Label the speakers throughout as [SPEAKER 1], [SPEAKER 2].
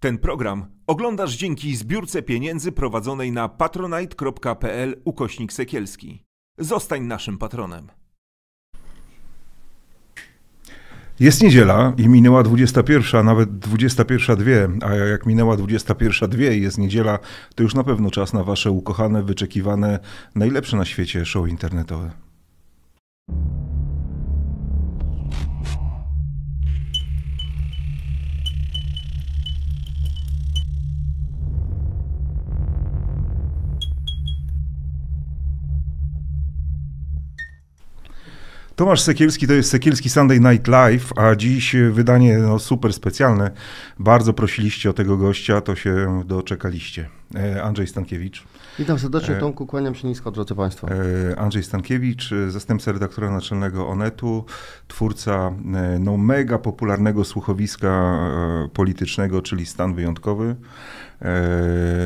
[SPEAKER 1] Ten program oglądasz dzięki zbiórce pieniędzy prowadzonej na patronite.pl ukośnik sekielski. Zostań naszym patronem.
[SPEAKER 2] Jest niedziela i minęła 21, nawet 21.02, a jak minęła 21.02 i jest niedziela, to już na pewno czas na wasze ukochane, wyczekiwane, najlepsze na świecie show internetowe. Tomasz Sekielski to jest Sekielski Sunday Night Live, a dziś wydanie no, super specjalne. Bardzo prosiliście o tego gościa, to się doczekaliście. E, Andrzej Stankiewicz.
[SPEAKER 3] Witam serdecznie, Tomku, kłaniam się nisko, drodzy Państwo.
[SPEAKER 2] E, Andrzej Stankiewicz, zastępca redaktora naczelnego Onetu, twórca e, no, mega popularnego słuchowiska politycznego, czyli Stan Wyjątkowy.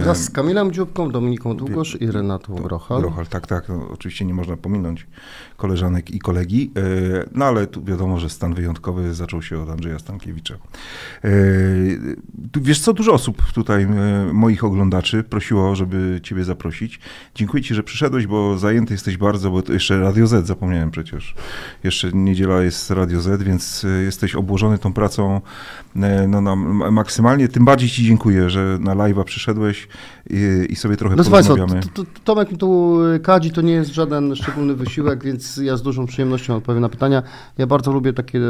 [SPEAKER 3] Wraz z Kamilem Dziubką, Dominiką Długosz i Renatą Grochal.
[SPEAKER 2] Grochal, tak, tak. No, oczywiście nie można pominąć koleżanek i kolegi. No ale tu wiadomo, że stan wyjątkowy zaczął się od Andrzeja Stankiewicza. Wiesz co, dużo osób tutaj, moich oglądaczy, prosiło, żeby ciebie zaprosić. Dziękuję ci, że przyszedłeś, bo zajęty jesteś bardzo, bo to jeszcze Radio Z zapomniałem przecież. Jeszcze niedziela jest Radio Z, więc jesteś obłożony tą pracą no, no, maksymalnie. Tym bardziej ci dziękuję, że na live'a przyszedłeś i, i, sobie trochę
[SPEAKER 3] Proszę
[SPEAKER 2] porozmawiamy.
[SPEAKER 3] Państwa, Tomek mi tu kadzi, to nie jest żaden szczególny wysiłek, więc ja z dużą przyjemnością odpowiem na pytania. Ja bardzo lubię takie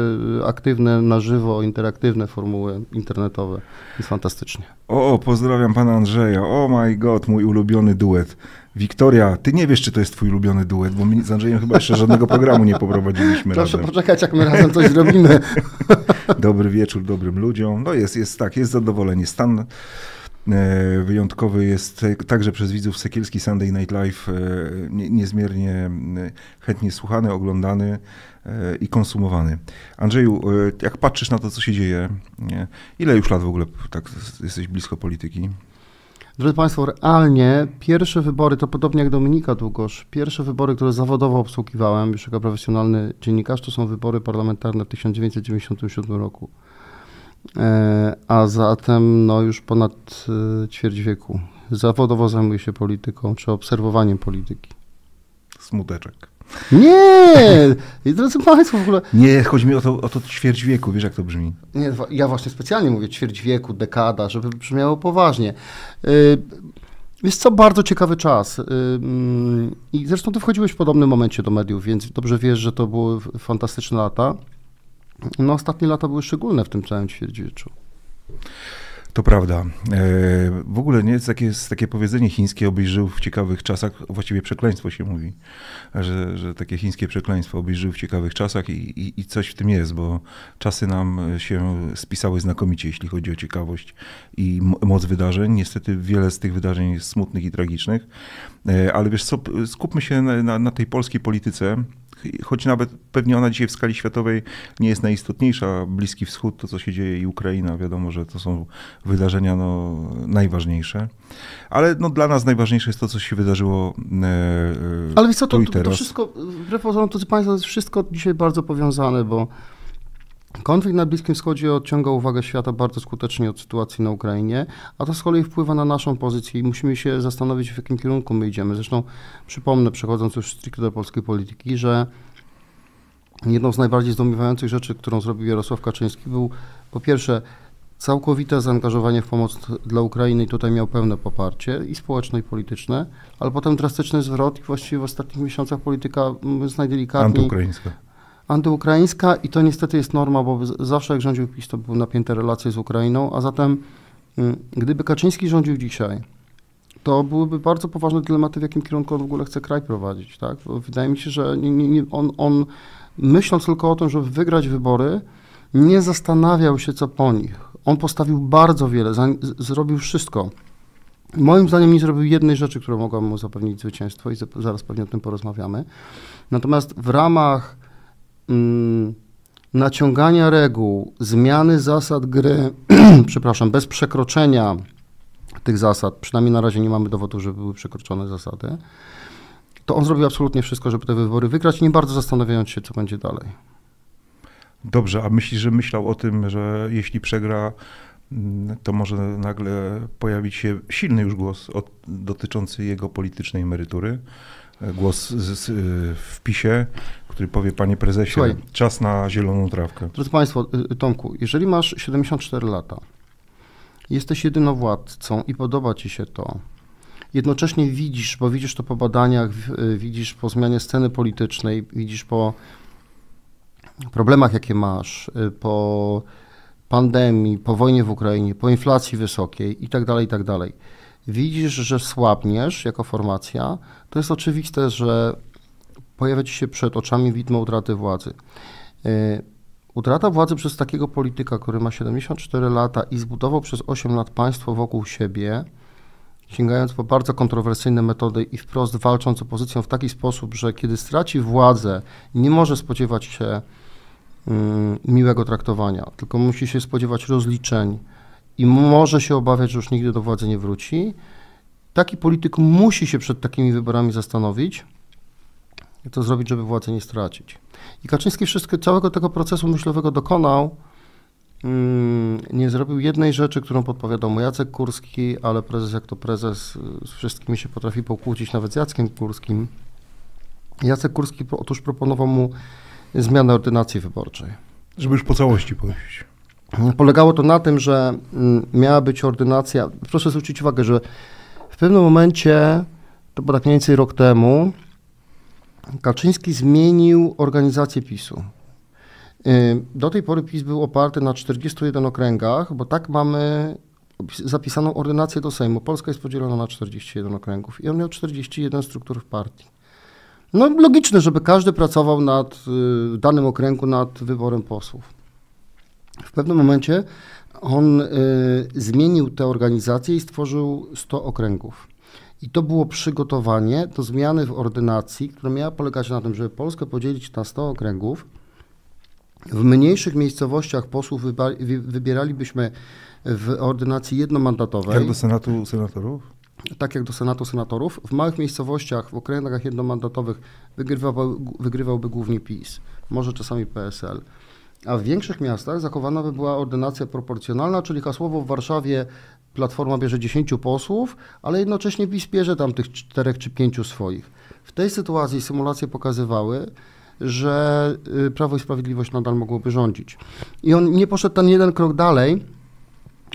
[SPEAKER 3] aktywne, na żywo, interaktywne formuły internetowe. Jest fantastycznie.
[SPEAKER 2] O, pozdrawiam pana Andrzeja. Oh my god, mój ulubiony duet. Wiktoria, ty nie wiesz, czy to jest twój ulubiony duet, bo my z Andrzejem chyba jeszcze żadnego programu nie poprowadziliśmy
[SPEAKER 3] Proszę
[SPEAKER 2] razem.
[SPEAKER 3] poczekać, jak my razem coś zrobimy.
[SPEAKER 2] Dobry wieczór dobrym ludziom. No jest, jest tak, jest zadowolenie. Stan wyjątkowy jest także przez widzów Sekielski Sunday Night Live e, niezmiernie e, chętnie słuchany, oglądany i konsumowany. Andrzeju, jak patrzysz na to, co się dzieje, ile już lat w ogóle tak jesteś blisko polityki?
[SPEAKER 3] Drodzy Państwo, realnie pierwsze wybory, to podobnie jak Dominika Długosz, pierwsze wybory, które zawodowo obsługiwałem już jako profesjonalny dziennikarz, to są wybory parlamentarne w 1997 roku. E, a zatem no, już ponad e, ćwierć wieku zawodowo zajmuję się polityką, czy obserwowaniem polityki.
[SPEAKER 2] Smuteczek.
[SPEAKER 3] Nie! I drodzy Państwo, w ogóle...
[SPEAKER 2] Nie, chodzi mi o to, o to ćwierć wieku, wiesz jak to brzmi?
[SPEAKER 3] Nie, ja właśnie specjalnie mówię ćwierć wieku, dekada, żeby brzmiało poważnie. Yy, jest co, bardzo ciekawy czas. Yy, I zresztą ty wchodziłeś w podobnym momencie do mediów, więc dobrze wiesz, że to były fantastyczne lata. No ostatnie lata były szczególne w tym całym ćwierćwieczu.
[SPEAKER 2] To prawda. E, w ogóle nie jest takie, jest takie powiedzenie chińskie, obyś w ciekawych czasach, właściwie przekleństwo się mówi, że, że takie chińskie przekleństwo, obyś w ciekawych czasach i, i, i coś w tym jest, bo czasy nam się spisały znakomicie, jeśli chodzi o ciekawość i moc wydarzeń. Niestety wiele z tych wydarzeń jest smutnych i tragicznych, e, ale wiesz co, skupmy się na, na, na tej polskiej polityce, choć nawet pewnie ona dzisiaj w skali światowej nie jest najistotniejsza. Bliski Wschód, to co się dzieje i Ukraina, wiadomo, że to są wydarzenia no, najważniejsze. Ale no, dla nas najważniejsze jest to, co się wydarzyło e, e
[SPEAKER 3] Ale wiesz co, to, to, to wszystko, wbrew pozorom, to Państwo, to jest wszystko dzisiaj bardzo powiązane, bo Konflikt na Bliskim Wschodzie odciąga uwagę świata bardzo skutecznie od sytuacji na Ukrainie, a to z kolei wpływa na naszą pozycję i musimy się zastanowić, w jakim kierunku my idziemy. Zresztą przypomnę, przechodząc już stricte do polskiej polityki, że jedną z najbardziej zdumiewających rzeczy, którą zrobił Jarosław Kaczyński, był po pierwsze całkowite zaangażowanie w pomoc dla Ukrainy i tutaj miał pełne poparcie i społeczne, i polityczne, ale potem drastyczny zwrot i właściwie w ostatnich miesiącach polityka, mówiąc najdelikatniej,
[SPEAKER 2] antyukraińska
[SPEAKER 3] antyukraińska i to niestety jest norma, bo zawsze jak rządził PiS, to były napięte relacje z Ukrainą, a zatem mm, gdyby Kaczyński rządził dzisiaj, to byłyby bardzo poważne dylematy, w jakim kierunku on w ogóle chce kraj prowadzić. Tak? Wydaje mi się, że nie, nie, on, on myśląc tylko o tym, żeby wygrać wybory, nie zastanawiał się, co po nich. On postawił bardzo wiele, za, zrobił wszystko. Moim zdaniem nie zrobił jednej rzeczy, która mogła mu zapewnić zwycięstwo i zaraz pewnie o tym porozmawiamy. Natomiast w ramach naciągania reguł, zmiany zasad gry, przepraszam, bez przekroczenia tych zasad, przynajmniej na razie nie mamy dowodu, że były przekroczone zasady, to on zrobił absolutnie wszystko, żeby te wybory wygrać, nie bardzo zastanawiając się, co będzie dalej.
[SPEAKER 2] Dobrze, a myślisz, że myślał o tym, że jeśli przegra, mm, to może nagle pojawić się silny już głos od, dotyczący jego politycznej emerytury. Głos z, z, w PiSie, który powie, panie prezesie, Słuchaj, czas na zieloną trawkę.
[SPEAKER 3] Drodzy Państwo, y, Tomku, jeżeli masz 74 lata, jesteś jedynowładcą i podoba ci się to, jednocześnie widzisz, bo widzisz to po badaniach, y, widzisz po zmianie sceny politycznej, widzisz po problemach, jakie masz, y, po pandemii, po wojnie w Ukrainie, po inflacji wysokiej itd., tak itd., tak widzisz, że słabniesz jako formacja, to jest oczywiste, że pojawia ci się przed oczami widmo utraty władzy. Y, utrata władzy przez takiego polityka, który ma 74 lata i zbudował przez 8 lat państwo wokół siebie, sięgając po bardzo kontrowersyjne metody i wprost walcząc z opozycją w taki sposób, że kiedy straci władzę, nie może spodziewać się um, miłego traktowania, tylko musi się spodziewać rozliczeń i może się obawiać, że już nigdy do władzy nie wróci. Taki polityk musi się przed takimi wyborami zastanowić, co zrobić, żeby władzę nie stracić. I Kaczyński wszystko, całego tego procesu myślowego dokonał, Mm, nie zrobił jednej rzeczy, którą podpowiadał mu Jacek Kurski, ale prezes jak to prezes z wszystkimi się potrafi pokłócić, nawet z Jackiem Kurskim. Jacek Kurski otóż proponował mu zmianę ordynacji wyborczej.
[SPEAKER 2] Żeby już po całości powiedzieć.
[SPEAKER 3] Polegało to na tym, że mm, miała być ordynacja. Proszę zwrócić uwagę, że w pewnym momencie, to było tak mniej więcej rok temu, Kaczyński zmienił organizację PiSu. Do tej pory PiS był oparty na 41 okręgach, bo tak mamy zapisaną ordynację do Sejmu. Polska jest podzielona na 41 okręgów i on miał 41 struktur w partii. No logiczne, żeby każdy pracował nad y, danym okręgu nad wyborem posłów. W pewnym momencie on y, zmienił tę organizację i stworzył 100 okręgów. I to było przygotowanie do zmiany w ordynacji, która miała polegać na tym, żeby Polskę podzielić na 100 okręgów, w mniejszych miejscowościach posłów wybieralibyśmy w ordynacji jednomandatowej.
[SPEAKER 2] Jak do Senatu Senatorów?
[SPEAKER 3] Tak jak do Senatu Senatorów. W małych miejscowościach, w okręgach jednomandatowych wygrywał, wygrywałby głównie PiS, może czasami PSL. A w większych miastach zachowana by była ordynacja proporcjonalna, czyli hasłowo w Warszawie Platforma bierze 10 posłów, ale jednocześnie PiS bierze tam tych czterech czy pięciu swoich. W tej sytuacji symulacje pokazywały, że y, Prawo i Sprawiedliwość nadal mogłoby rządzić. I on nie poszedł ten jeden krok dalej,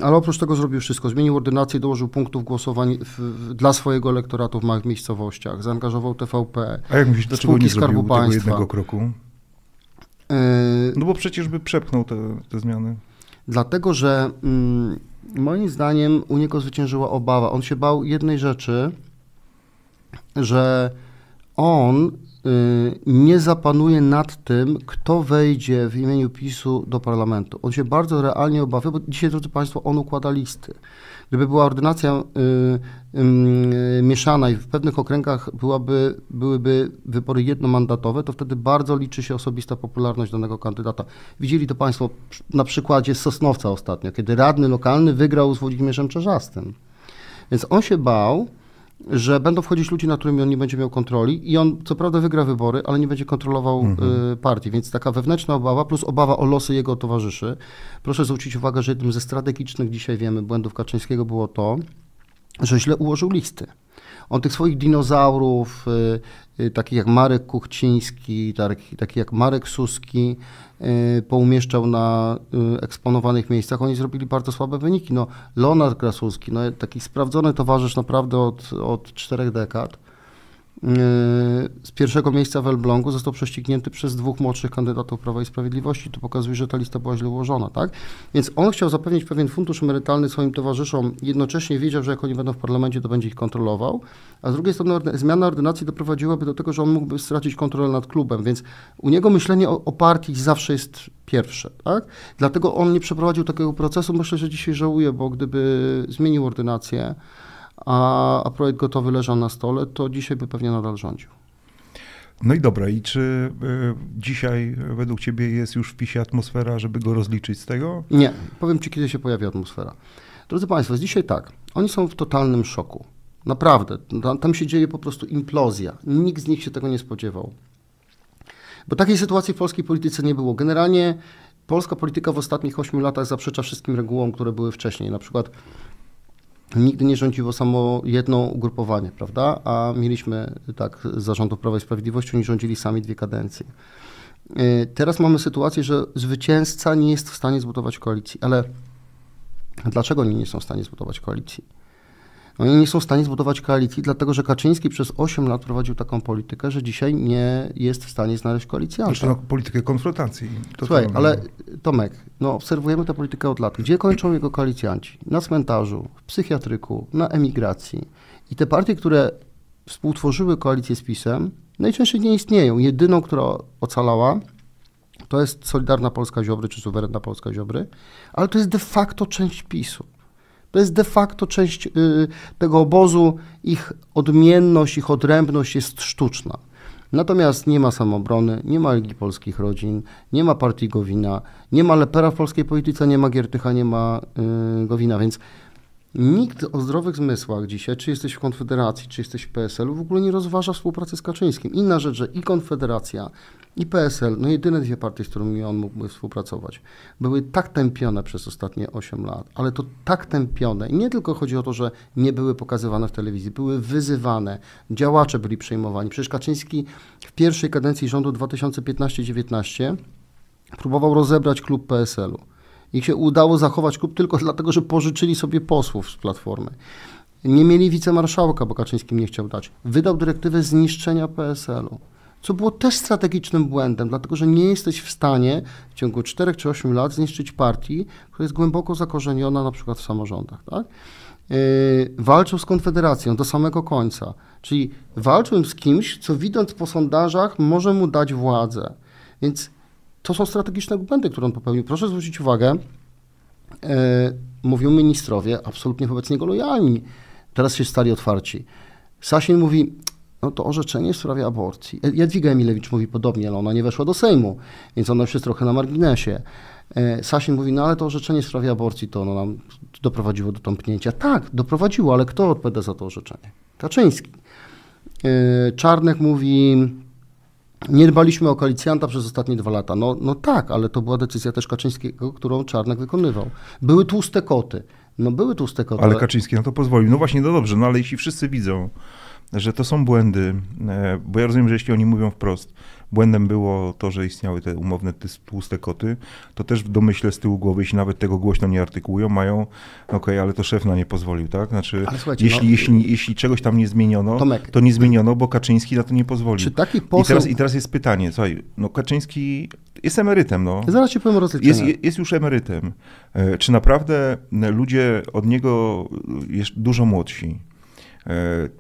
[SPEAKER 3] ale oprócz tego zrobił wszystko. Zmienił ordynację, dołożył punktów głosowań w, w, dla swojego elektoratu w małych miejscowościach, zaangażował TVP.
[SPEAKER 2] A jak myślisz, dlaczego nie zrobił Państwa. tego jednego kroku? Yy, no bo przecież by przepchnął te, te zmiany.
[SPEAKER 3] Dlatego, że mm, moim zdaniem u niego zwyciężyła obawa. On się bał jednej rzeczy, że on Y, nie zapanuje nad tym, kto wejdzie w imieniu PiSu do parlamentu. On się bardzo realnie obawia, bo dzisiaj, drodzy Państwo, on układa listy. Gdyby była ordynacja y, y, mieszana i w pewnych okręgach byłaby, byłyby wybory jednomandatowe, to wtedy bardzo liczy się osobista popularność danego kandydata. Widzieli to Państwo na przykładzie Sosnowca ostatnio, kiedy radny lokalny wygrał z Włodzimierzem Czerzastym. Więc on się bał, że będą wchodzić ludzie, nad którymi on nie będzie miał kontroli i on co prawda wygra wybory, ale nie będzie kontrolował mhm. Y, partii, więc taka wewnętrzna obawa plus obawa o losy jego towarzyszy. Proszę zwrócić uwagę, że jednym ze strategicznych dzisiaj wiemy błędów Kaczyńskiego było to, że źle ułożył listy. On tych swoich dinozaurów, y, y, takich jak Marek Kuchciński, taki, taki jak Marek Suski, y, poumieszczał na eksponowanych miejscach. Oni zrobili bardzo słabe wyniki. No, Leonard Krasulski, no, taki sprawdzony towarzysz naprawdę od, od czterech dekad, z pierwszego miejsca w Elblągu został prześcignięty przez dwóch młodszych kandydatów Prawa i Sprawiedliwości. To pokazuje, że ta lista była źle ułożona, tak? Więc on chciał zapewnić pewien fundusz emerytalny swoim towarzyszom, jednocześnie wiedział, że jak oni będą w parlamencie, to będzie ich kontrolował, a z drugiej strony zmiana ordynacji doprowadziłaby do tego, że on mógłby stracić kontrolę nad klubem, więc u niego myślenie o, o partii zawsze jest pierwsze, tak? Dlatego on nie przeprowadził takiego procesu. Myślę, że dzisiaj żałuje, bo gdyby zmienił ordynację, a, a projekt gotowy leżał na stole, to dzisiaj by pewnie nadal rządził.
[SPEAKER 2] No i dobra, i czy y, dzisiaj według Ciebie jest już w PiSie atmosfera, żeby go rozliczyć z tego?
[SPEAKER 3] Nie, powiem Ci, kiedy się pojawi atmosfera. Drodzy Państwo, jest dzisiaj tak, oni są w totalnym szoku. Naprawdę, tam, tam się dzieje po prostu implozja. Nikt z nich się tego nie spodziewał. Bo takiej sytuacji w polskiej polityce nie było. Generalnie polska polityka w ostatnich 8 latach zaprzecza wszystkim regułom, które były wcześniej. Na przykład nigdy nie rządziło samo jedno ugrupowanie, prawda? A mieliśmy tak zarządów Prawa i Sprawiedliwości, oni rządzili sami dwie kadencje. Y, teraz mamy sytuację, że zwycięzca nie jest w stanie zbudować koalicji, ale dlaczego oni nie są w stanie zbudować koalicji? Oni nie są w stanie zbudować koalicji, dlatego że Kaczyński przez 8 lat prowadził taką politykę, że dzisiaj nie jest w stanie znaleźć koalicjanta.
[SPEAKER 2] Znaczy, no, politykę konfrontacji.
[SPEAKER 3] To Słuchaj, to, ale Tomek, no obserwujemy tę politykę od lat. Gdzie kończą jego koalicjanci? Na cmentarzu, w psychiatryku, na emigracji. I te partie, które współtworzyły koalicję z PiSem, najczęściej nie istnieją. Jedyną, która ocalała, to jest Solidarna Polska Ziobry, czy Suwerenna Polska Ziobry, ale to jest de facto część PiSu. To jest de facto część y, tego obozu, ich odmienność, ich odrębność jest sztuczna. Natomiast nie ma samobrony, nie ma Ligi Polskich Rodzin, nie ma partii Gowina, nie ma Lepera w polskiej polityce, nie ma Giertycha, nie ma y, Gowina, więc Nikt o zdrowych zmysłach dzisiaj, czy jesteś w Konfederacji, czy jesteś w PSL-u, w ogóle nie rozważa współpracy z Kaczyńskim. Inna rzecz, że i Konfederacja, i PSL, no jedyne dwie partie, z którymi on mógłby współpracować, były tak tępione przez ostatnie 8 lat, ale to tak tępione. I nie tylko chodzi o to, że nie były pokazywane w telewizji, były wyzywane, działacze byli przejmowani. Przecież Kaczyński w pierwszej kadencji rządu 2015-19 próbował rozebrać klub PSL-u. Ich się udało zachować klub tylko dlatego, że pożyczyli sobie posłów z Platformy. Nie mieli wicemarszałka, bo Kaczyński nie chciał dać. Wydał dyrektywę zniszczenia PSL-u, co było też strategicznym błędem, dlatego że nie jesteś w stanie w ciągu 4 czy 8 lat zniszczyć partii, która jest głęboko zakorzeniona na przykład w samorządach. Tak? Yy, walczył z Konfederacją do samego końca, czyli walczył z kimś, co widząc po sondażach może mu dać władzę. Więc to są strategiczne błędy, które on popełnił. Proszę zwrócić uwagę, e, mówią ministrowie absolutnie wobec niego lojalni. Teraz się stali otwarci. Sasin mówi, no to orzeczenie w sprawie aborcji. E, Jadwiga Emilewicz mówi podobnie, ale ona nie weszła do Sejmu, więc ona już jest trochę na marginesie. E, Sasin mówi, no ale to orzeczenie w sprawie aborcji to ono nam doprowadziło do tąpnięcia. Tak, doprowadziło, ale kto odpowiada za to orzeczenie? Kaczyński. E, Czarnek mówi, nie dbaliśmy o koalicjanta przez ostatnie dwa lata. No, no tak, ale to była decyzja też Kaczyńskiego, którą Czarnek wykonywał. Były tłuste koty. No były tłuste koty.
[SPEAKER 2] Ale Kaczyński na to pozwolił. No właśnie, no dobrze, no ale jeśli wszyscy widzą, że to są błędy, e, bo ja rozumiem, że jeśli oni mówią wprost, błędem było to, że istniały te umowne tłuste koty, to też w domyśle z tyłu głowy, jeśli nawet tego głośno nie artykułują, mają, okej, okay, ale to szef na nie pozwolił, tak? Znaczy, jeśli, no, jeśli, jeśli czegoś tam nie zmieniono, Tomek, to nie zmieniono, bo Kaczyński na to nie pozwolił.
[SPEAKER 3] Czy taki poseł...
[SPEAKER 2] I teraz, I teraz jest pytanie, słuchaj, no Kaczyński jest emerytem, no.
[SPEAKER 3] Zaraz ci powiem
[SPEAKER 2] jest, jest już emerytem. E, czy naprawdę ludzie od niego jest dużo młodsi, e,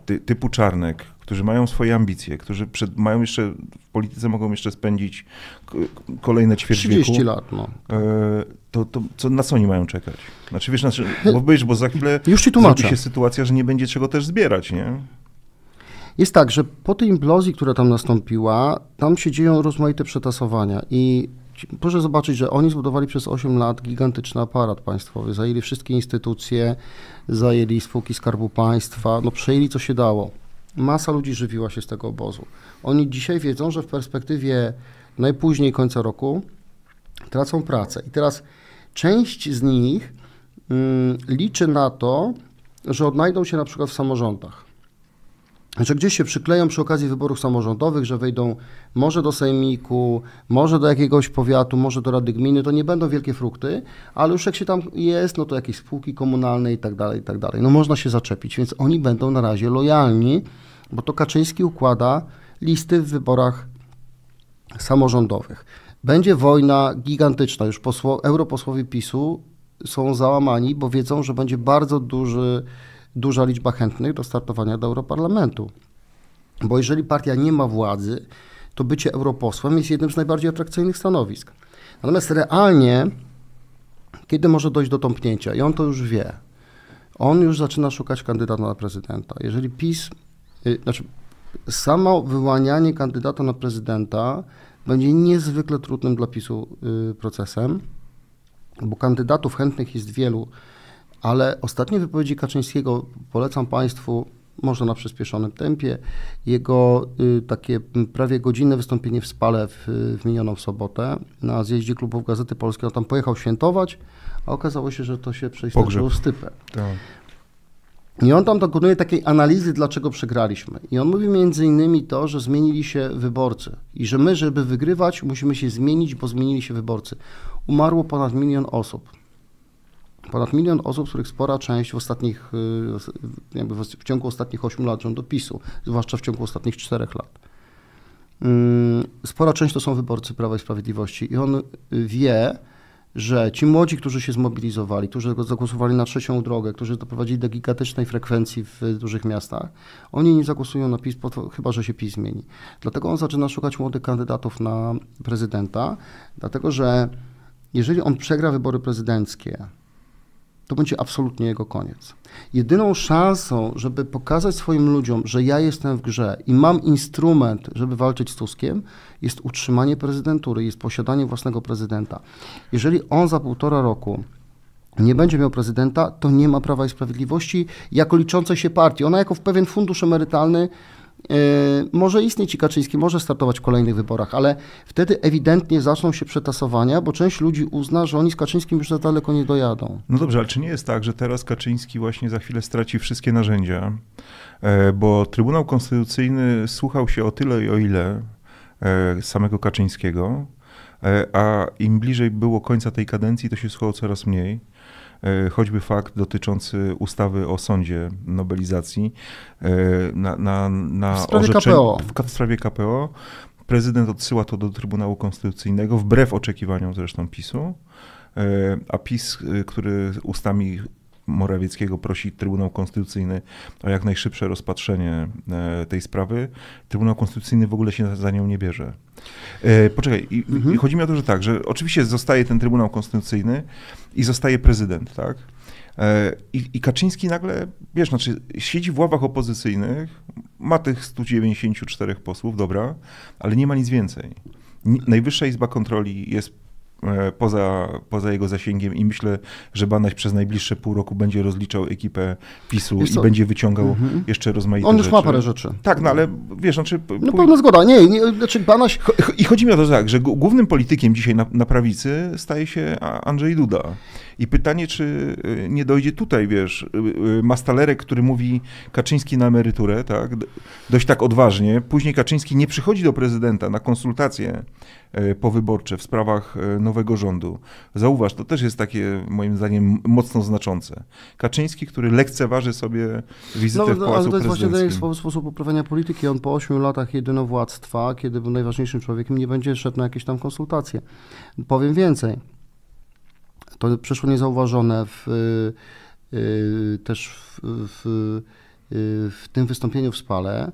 [SPEAKER 2] ty, typu Czarnek, którzy mają swoje ambicje, którzy przed, mają jeszcze, w polityce mogą jeszcze spędzić kolejne ćwierć
[SPEAKER 3] 30 wieku, lat, no. E,
[SPEAKER 2] to, to co, na co oni mają czekać? Znaczy, wiesz, znaczy, bo, wiesz, bo za chwilę
[SPEAKER 3] Już ci zrobi
[SPEAKER 2] się sytuacja, że nie będzie czego też zbierać, nie?
[SPEAKER 3] Jest tak, że po tej implozji, która tam nastąpiła, tam się dzieją rozmaite przetasowania i proszę zobaczyć, że oni zbudowali przez 8 lat gigantyczny aparat państwowy, zajęli wszystkie instytucje, zajęli spółki Skarbu Państwa, no przejęli co się dało. Masa ludzi żywiła się z tego obozu. Oni dzisiaj wiedzą, że w perspektywie najpóźniej końca roku tracą pracę. I teraz część z nich mm, liczy na to, że odnajdą się na przykład w samorządach że gdzieś się przykleją przy okazji wyborów samorządowych, że wejdą może do sejmiku, może do jakiegoś powiatu, może do rady gminy, to nie będą wielkie frukty, ale już jak się tam jest, no to jakieś spółki komunalne i tak dalej, i tak dalej. No można się zaczepić, więc oni będą na razie lojalni, bo to Kaczyński układa listy w wyborach samorządowych. Będzie wojna gigantyczna, już posło, europosłowie PiSu są załamani, bo wiedzą, że będzie bardzo duży duża liczba chętnych do startowania do Europarlamentu. Bo jeżeli partia nie ma władzy, to bycie europosłem jest jednym z najbardziej atrakcyjnych stanowisk. Natomiast realnie, kiedy może dojść do tąpnięcia, i on to już wie, on już zaczyna szukać kandydata na prezydenta. Jeżeli PiS, yy, znaczy samo wyłanianie kandydata na prezydenta będzie niezwykle trudnym dla PiSu yy, procesem, bo kandydatów chętnych jest wielu ale ostatnie wypowiedzi Kaczyńskiego polecam Państwu może na przyspieszonym tempie. Jego y, takie prawie godzinne wystąpienie w Spale w, w minioną sobotę na zjeździe klubów Gazety Polskiej. On tam pojechał świętować, a okazało się, że to się przeistęczyło w stypę.
[SPEAKER 2] Tak.
[SPEAKER 3] I on tam dokonuje takiej analizy, dlaczego przegraliśmy. I on mówi między innymi to, że zmienili się wyborcy i że my, żeby wygrywać, musimy się zmienić, bo zmienili się wyborcy. Umarło ponad milion osób. Ponad milion osób, z których spora część w ostatnich, y, jakby w ciągu ostatnich 8 lat rządopisu, zwłaszcza w ciągu ostatnich 4 lat. Mm, spora część to są wyborcy Prawa i Sprawiedliwości i on wie, że ci młodzi, którzy się zmobilizowali, którzy zagłosowali na trzecią drogę, którzy doprowadzili do gigantycznej frekwencji w dużych miastach, oni nie zagłosują na PiS, chyba że się PiS zmieni. Dlatego on zaczyna szukać młodych kandydatów na prezydenta, dlatego że jeżeli on przegra wybory prezydenckie, to będzie absolutnie jego koniec. Jedyną szansą, żeby pokazać swoim ludziom, że ja jestem w grze i mam instrument, żeby walczyć z Tuskiem, jest utrzymanie prezydentury, jest posiadanie własnego prezydenta. Jeżeli on za półtora roku nie będzie miał prezydenta, to nie ma Prawa i Sprawiedliwości jako liczącej się partii. Ona jako w pewien fundusz emerytalny może istnieć i Kaczyński może startować w kolejnych wyborach, ale wtedy ewidentnie zaczną się przetasowania, bo część ludzi uzna, że oni z Kaczyńskim już za daleko nie dojadą.
[SPEAKER 2] No dobrze, ale czy nie jest tak, że teraz Kaczyński właśnie za chwilę straci wszystkie narzędzia, e, bo Trybunał Konstytucyjny słuchał się o tyle i o ile e, samego Kaczyńskiego, e, a im bliżej było końca tej kadencji, to się słuchało coraz mniej. E, choćby fakt dotyczący ustawy o sądzie nobelizacji e, na, na, na
[SPEAKER 3] w sprawie KPO.
[SPEAKER 2] W, w sprawie KPO. Prezydent odsyła to do Trybunału Konstytucyjnego, wbrew oczekiwaniom zresztą PiSu, e, a PiS, który ustami Morawieckiego prosi Trybunał Konstytucyjny o jak najszybsze rozpatrzenie tej sprawy. Trybunał Konstytucyjny w ogóle się za nią nie bierze. E, poczekaj, i, mhm. chodzi mi o to, że tak, że oczywiście zostaje ten Trybunał Konstytucyjny i zostaje prezydent, tak? E, I, I, Kaczyński nagle, wiesz, znaczy siedzi w ławach opozycyjnych, ma tych 194 posłów, dobra, ale nie ma nic więcej. Najwyższa Izba Kontroli jest E, poza, poza jego zasięgiem i myślę, że Banaś przez najbliższe pół roku będzie rozliczał ekipę PiSu i będzie wyciągał -hmm. jeszcze rozmaite
[SPEAKER 3] On już
[SPEAKER 2] rzeczy.
[SPEAKER 3] ma parę rzeczy.
[SPEAKER 2] Tak, no ale wiesz, znaczy...
[SPEAKER 3] No pełna zgoda. Nie, nie, znaczy Banaś...
[SPEAKER 2] I chodzi mi o to tak, że głównym politykiem dzisiaj na, na prawicy staje się Andrzej Duda. I pytanie, czy y, nie dojdzie tutaj, wiesz, y, y, Mastalerek, który mówi Kaczyński na emeryturę, tak, dość tak odważnie, później Kaczyński nie przychodzi do prezydenta na konsultacje powyborcze w sprawach nowego rządu. Zauważ, to też jest takie, moim zdaniem, mocno znaczące. Kaczyński, który lekceważy sobie wizytę no, w Pałacu ale to jest właśnie ten
[SPEAKER 3] sposób uprawiania polityki. On po ośmiu latach jedynowładztwa, kiedy był najważniejszym człowiekiem, nie będzie szedł na jakieś tam konsultacje. Powiem więcej to przeszło niezauważone w, y, y, też w, w, y, w, tym wystąpieniu w Spale.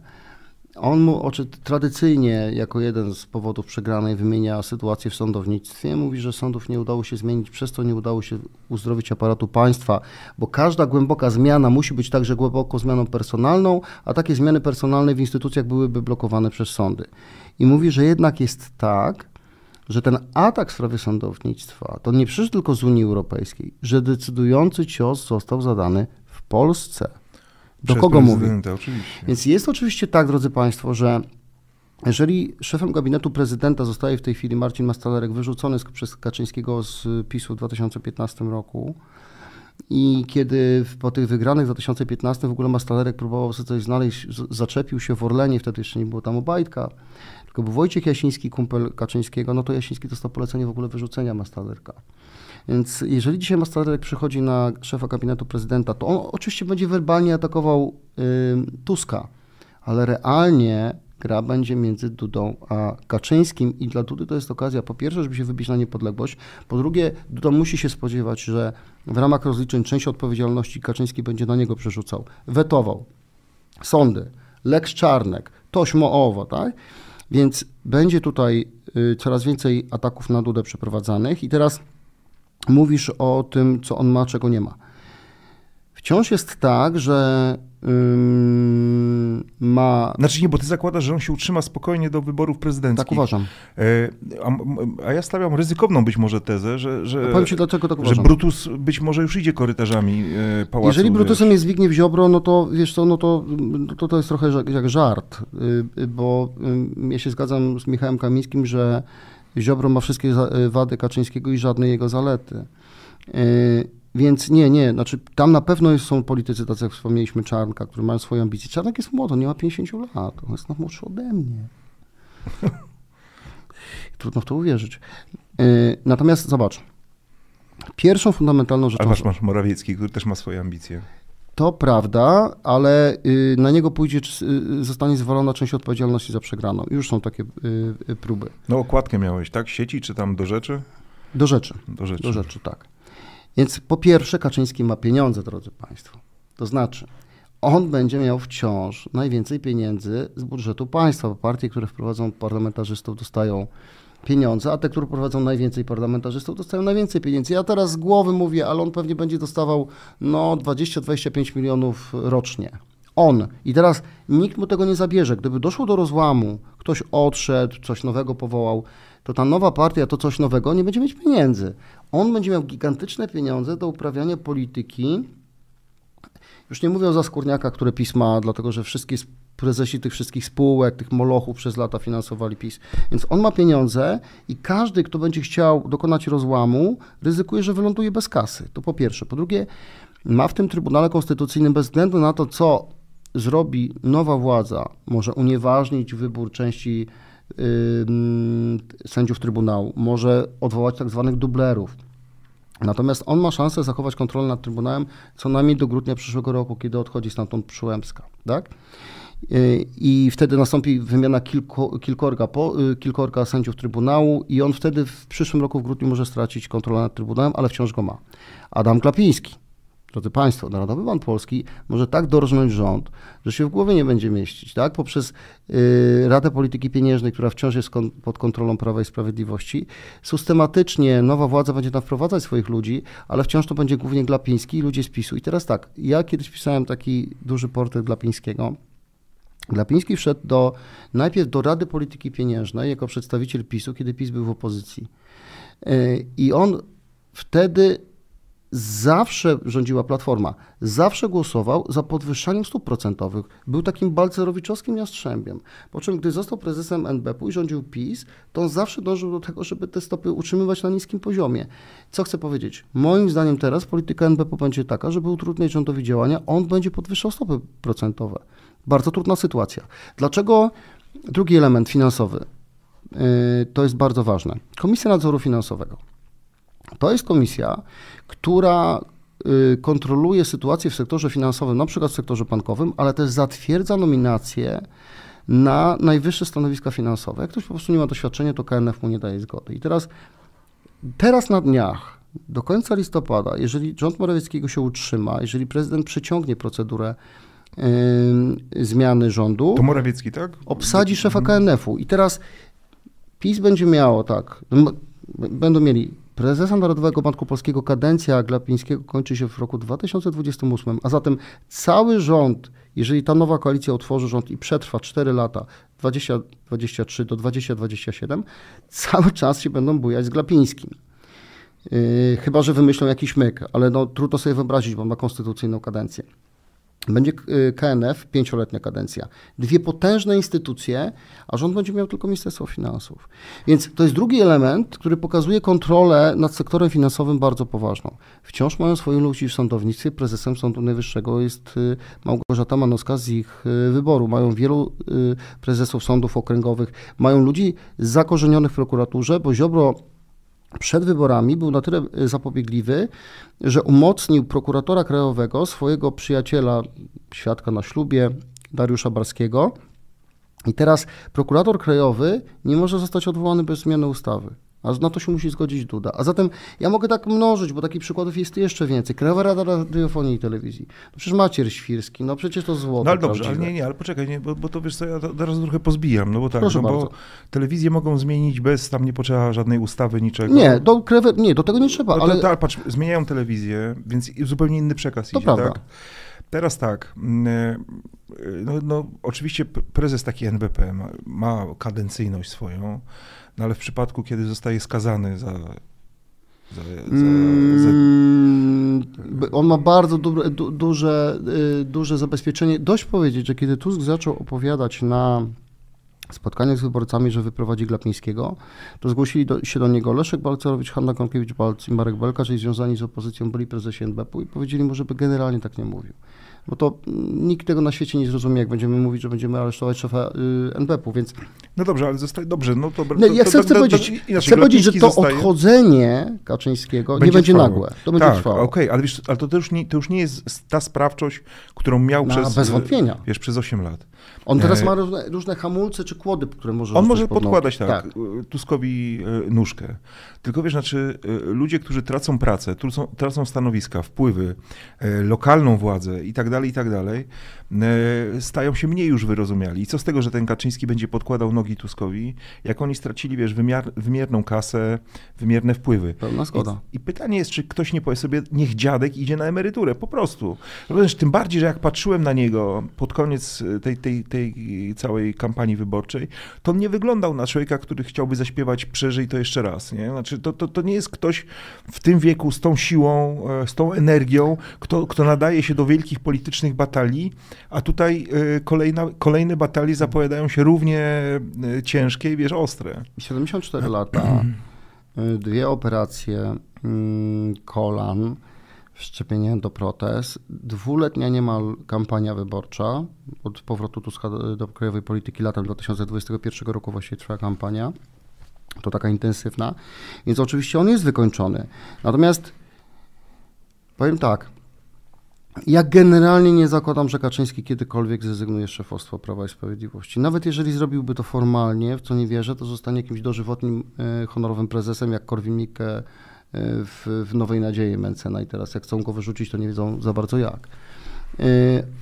[SPEAKER 3] On mu oczy, tradycyjnie, jako jeden z powodów przegranej, wymienia sytuację w sądownictwie. Mówi, że sądów nie udało się zmienić, przez to nie udało się uzdrowić aparatu państwa, bo każda głęboka zmiana musi być także głęboko zmianą personalną, a takie zmiany personalne w instytucjach byłyby blokowane przez sądy. I mówi, że jednak jest tak, że ten atak w sprawie sądownictwa to nie przyszedł tylko z Unii Europejskiej, że decydujący cios został zadany w Polsce. Do Przez kogo mówię?
[SPEAKER 2] Oczywiście.
[SPEAKER 3] Więc jest oczywiście tak, drodzy Państwo, że jeżeli szefem gabinetu prezydenta zostaje w tej chwili Marcin Mastalerek, wyrzucony przez Kaczyńskiego z PiSu w 2015 roku, i kiedy po tych wygranych w 2015 w ogóle Mastalerek próbował sobie coś znaleźć, zaczepił się w Orlenie, wtedy jeszcze nie było tam Obajtka, tylko był Wojciech Jasiński, kumpel Kaczyńskiego, no to Jasiński dostał polecenie w ogóle wyrzucenia Mastalerka. Więc jeżeli dzisiaj Mastalerek przychodzi na szefa gabinetu prezydenta, to on oczywiście będzie werbalnie atakował y, Tuska, ale realnie gra będzie między Dudą a Kaczyńskim i dla Dudy to jest okazja po pierwsze, żeby się wybić na niepodległość, po drugie Duda musi się spodziewać, że w ramach rozliczeń część odpowiedzialności Kaczyński będzie na niego przerzucał, wetował sądy, Lex Czarnek, Tośmo Owo, tak? Więc będzie tutaj y, coraz więcej ataków na Dudę przeprowadzanych i teraz mówisz o tym, co on ma, czego nie ma. Wciąż jest tak, że ma...
[SPEAKER 2] Znaczy nie, bo ty zakładasz, że on się utrzyma spokojnie do wyborów prezydenckich.
[SPEAKER 3] Tak uważam.
[SPEAKER 2] E, A, a ja stawiam ryzykowną być może tezę, że, że,
[SPEAKER 3] Powiem ci dlaczego tak
[SPEAKER 2] że
[SPEAKER 3] uważam.
[SPEAKER 2] Brutus być może już idzie korytarzami e, pałacu.
[SPEAKER 3] Jeżeli Brutusem
[SPEAKER 2] wiesz.
[SPEAKER 3] jest Zbigniew Ziobro, no to wiesz co, no to, to, to jest trochę jak żart, y, y, bo y, ja się zgadzam z Michałem Kamińskim, że Ziobro ma wszystkie y, wady Kaczyńskiego i żadne jego zalety. Więc nie, nie, znaczy tam na pewno są politycy, tacy jak wspomnieliśmy, Czarnka, którzy mają swoje ambicje. Czarnek jest młody, nie ma 50 lat, on jest młodszy ode mnie. Trudno w to uwierzyć. Y, Natomiast zobacz, pierwszą fundamentalną rzeczą...
[SPEAKER 2] Ale masz, masz Morawiecki, który też ma swoje ambicje.
[SPEAKER 3] To prawda, ale y, na niego pójdzie, czy y, zostanie zwalona część odpowiedzialności za przegraną. Już są takie próby.
[SPEAKER 2] No okładkę miałeś, tak? Sieci czy tam do rzeczy?
[SPEAKER 3] Do rzeczy,
[SPEAKER 2] Do rzeczy.
[SPEAKER 3] do rzeczy, tak. Więc po pierwsze Kaczyński ma pieniądze, drodzy Państwo. To znaczy, on będzie miał wciąż najwięcej pieniędzy z budżetu państwa, bo partie, które wprowadzą parlamentarzystów dostają pieniądze, a te, które prowadzą najwięcej parlamentarzystów dostają najwięcej pieniędzy. Ja teraz z głowy mówię, ale on pewnie będzie dostawał no 20-25 milionów rocznie. On. I teraz nikt mu tego nie zabierze. Gdyby doszło do rozłamu, ktoś odszedł, coś nowego powołał, to ta nowa partia, to coś nowego, nie będzie mieć pieniędzy. On będzie miał gigantyczne pieniądze do uprawiania polityki. Już nie mówię o Zaskórniaka, które PiS ma, dlatego że wszystkie prezesi tych wszystkich spółek, tych molochów przez lata finansowali PiS. Więc on ma pieniądze i każdy, kto będzie chciał dokonać rozłamu, ryzykuje, że wyląduje bez kasy. To po pierwsze. Po drugie, ma w tym Trybunale Konstytucyjnym bez względu na to, co zrobi nowa władza, może unieważnić wybór części sędziów Trybunału, może odwołać tak zwanych dublerów. Natomiast on ma szansę zachować kontrolę nad Trybunałem co najmniej do grudnia przyszłego roku, kiedy odchodzi stamtąd Przyłębska. Tak? Y, I wtedy nastąpi wymiana kilku, kilkorga, po, y, kilkorga sędziów Trybunału i on wtedy w przyszłym roku w grudniu może stracić kontrolę nad Trybunałem, ale wciąż go ma. Adam Klapiński, drodzy Państwo, Narodowy Bank Polski może tak dorżnąć rząd, że się w głowie nie będzie mieścić, tak? Poprzez y, Radę Polityki Pieniężnej, która wciąż jest kon, pod kontrolą Prawa i Sprawiedliwości, systematycznie nowa władza będzie tam wprowadzać swoich ludzi, ale wciąż to będzie głównie Glapiński i ludzie z PiSu. I teraz tak, ja kiedyś pisałem taki duży portret Glapińskiego, Glapiński wszedł do, najpierw do Rady Polityki Pieniężnej jako przedstawiciel PiSu, kiedy PiS był w opozycji. Yy, I on wtedy zawsze rządziła Platforma, zawsze głosował za podwyższaniem stóp procentowych. Był takim balcerowiczowskim jastrzębiem. Po czym, gdy został prezesem NBP i rządził PiS, to on zawsze dążył do tego, żeby te stopy utrzymywać na niskim poziomie. Co chcę powiedzieć? Moim zdaniem teraz polityka NBP będzie taka, żeby utrudniać rządowi działania, on będzie podwyższał stopy procentowe. Bardzo trudna sytuacja. Dlaczego drugi element finansowy? Yy, to jest bardzo ważne. Komisja Nadzoru Finansowego. To jest komisja, która y, kontroluje sytuację w sektorze finansowym, na przykład w sektorze bankowym, ale też zatwierdza nominacje na najwyższe stanowiska finansowe. Jak ktoś po prostu nie ma doświadczenia, to KNF mu nie daje zgody. I teraz, teraz na dniach, do końca listopada, jeżeli rząd Morawieckiego się utrzyma, jeżeli prezydent przeciągnie procedurę y, zmiany rządu,
[SPEAKER 2] To Morawiecki, tak?
[SPEAKER 3] obsadzi szefa KNF-u. I teraz PiS będzie miało tak, będą mieli prezesa Narodowego Banku Polskiego, kadencja Glapińskiego kończy się w roku 2028, a zatem cały rząd, jeżeli ta nowa koalicja utworzy rząd i przetrwa 4 lata, 2023 do 2027, cały czas się będą bujać z Glapińskim. Yy, chyba, że wymyślą jakiś myk, ale no, trudno sobie wyobrazić, bo ma konstytucyjną kadencję. Będzie y, KNF, pięcioletnia kadencja. Dwie potężne instytucje, a rząd będzie miał tylko Ministerstwo Finansów. Więc to jest drugi element, który pokazuje kontrolę nad sektorem finansowym bardzo poważną. Wciąż mają swoich ludzi w sądownictwie. Prezesem Sądu Najwyższego jest y, Małgorzata Manowska z ich y, wyboru. Mają wielu y, prezesów sądów okręgowych. Mają ludzi zakorzenionych w prokuraturze, bo Ziobro przed wyborami był na tyle y, zapobiegliwy, że umocnił prokuratora krajowego, swojego przyjaciela, świadka na ślubie, Dariusza Barskiego. I teraz prokurator krajowy nie może zostać odwołany bez zmiany ustawy. A na to się musi zgodzić Duda. A zatem ja mogę tak mnożyć, bo takich przykładów jest jeszcze więcej. Krajowa Rada Radiofonii i Telewizji. No przecież Maciej Świrski, no przecież to złoto
[SPEAKER 2] No ale dobrze, ale nie, nie, ale poczekaj, nie, bo, bo to wiesz co, ja teraz trochę pozbijam, no bo tak,
[SPEAKER 3] Proszę
[SPEAKER 2] no bo
[SPEAKER 3] bardzo.
[SPEAKER 2] telewizje mogą zmienić bez, tam nie potrzeba żadnej ustawy, niczego.
[SPEAKER 3] Nie, do, krewe, nie, do tego nie trzeba,
[SPEAKER 2] No
[SPEAKER 3] ale
[SPEAKER 2] to, to, patrz, zmieniają telewizję, więc zupełnie inny przekaz
[SPEAKER 3] To
[SPEAKER 2] idzie,
[SPEAKER 3] prawda.
[SPEAKER 2] tak? Teraz tak. mm, No, no, oczywiście prezes taki NBP ma, ma kadencyjność swoją, no ale w przypadku, kiedy zostaje skazany za. za, za, za
[SPEAKER 3] Mm, On ma bardzo du, du, duże, y, duże zabezpieczenie. Dość powiedzieć, że kiedy Tusk zaczął opowiadać na spotkaniach z wyborcami, że wyprowadzi Glapińskiego, to zgłosili do, się do niego Leszek Balcerowicz, Hanna Gronkiewicz-Balc i Marek Belka, czyli związani z opozycją, byli prezesi NBP-u i powiedzieli mu, żeby generalnie tak nie mówił. Bo to nikt tego na świecie nie zrozumie, jak będziemy mówić, że będziemy aresztować szefa y, NBP-u, więc
[SPEAKER 2] no dobrze, ale zostaje. Dobrze, no to. to,
[SPEAKER 3] ja
[SPEAKER 2] to,
[SPEAKER 3] chcę,
[SPEAKER 2] to, to,
[SPEAKER 3] powiedzieć, chcę powiedzieć, że to
[SPEAKER 2] zostaje-
[SPEAKER 3] odchodzenie Kaczyńskiego nie
[SPEAKER 2] Będzie
[SPEAKER 3] będzie
[SPEAKER 2] trwało.
[SPEAKER 3] nagłe, to będzie
[SPEAKER 2] tak,
[SPEAKER 3] trwało.
[SPEAKER 2] okej, ale wiesz, ale to, już nie, to już nie jest ta sprawczość, którą miał
[SPEAKER 3] No,
[SPEAKER 2] przez.
[SPEAKER 3] bez wątpienia.
[SPEAKER 2] Wiesz, przez 8 lat.
[SPEAKER 3] On teraz
[SPEAKER 2] E,
[SPEAKER 3] ma różne, różne hamulce czy kłody, które może
[SPEAKER 2] On może
[SPEAKER 3] pod
[SPEAKER 2] podkładać tak, y, Tuskowi y, nóżkę. Tylko wiesz, znaczy y, ludzie, którzy tracą pracę, tracą, tracą stanowiska, wpływy, lokalną władzę i tak dalej, i tak dalej, stają się mniej już wyrozumiali. I co z tego, że ten Kaczyński będzie podkładał nogi Tuskowi, jak oni stracili, wiesz, wymiar, wymierną kasę, wymierne wpływy.
[SPEAKER 3] Pełna zgoda.
[SPEAKER 2] I, I pytanie jest, czy ktoś nie powie sobie, niech dziadek idzie na emeryturę, po prostu. Rozumiesz, tym bardziej, że jak patrzyłem na niego pod koniec y, tej, tej, tej całej kampanii wyborczej, to on nie wyglądał na człowieka, który chciałby zaśpiewać przeżyj to jeszcze raz. Nie? Znaczy, to, to, to nie jest ktoś w tym wieku z tą siłą, e, z tą energią, kto, kto nadaje się do wielkich politycznych batalii, a tutaj e, kolejna, kolejne batalie zapowiadają się równie e, ciężkie i wiesz, ostre.
[SPEAKER 3] 74 lata, y, dwie operacje mm, kolan, wszczepienie do protez, dwuletnia niemal kampania wyborcza, od powrotu Tuska do, do krajowej polityki latem 2021 roku właściwie trwa kampania, to taka intensywna, więc oczywiście on jest wykończony. Natomiast powiem tak, ja generalnie nie zakładam, że Kaczyński kiedykolwiek zrezygnuje z szefostwa Prawa i Sprawiedliwości. Nawet jeżeli zrobiłby to formalnie, w co nie wierzę, to zostanie jakimś dożywotnim, e, honorowym prezesem, jak Korwin-Mikke e, w, w Nowej Nadziei Mencena i teraz jak chcą go wyrzucić, to nie wiedzą za bardzo jak. E,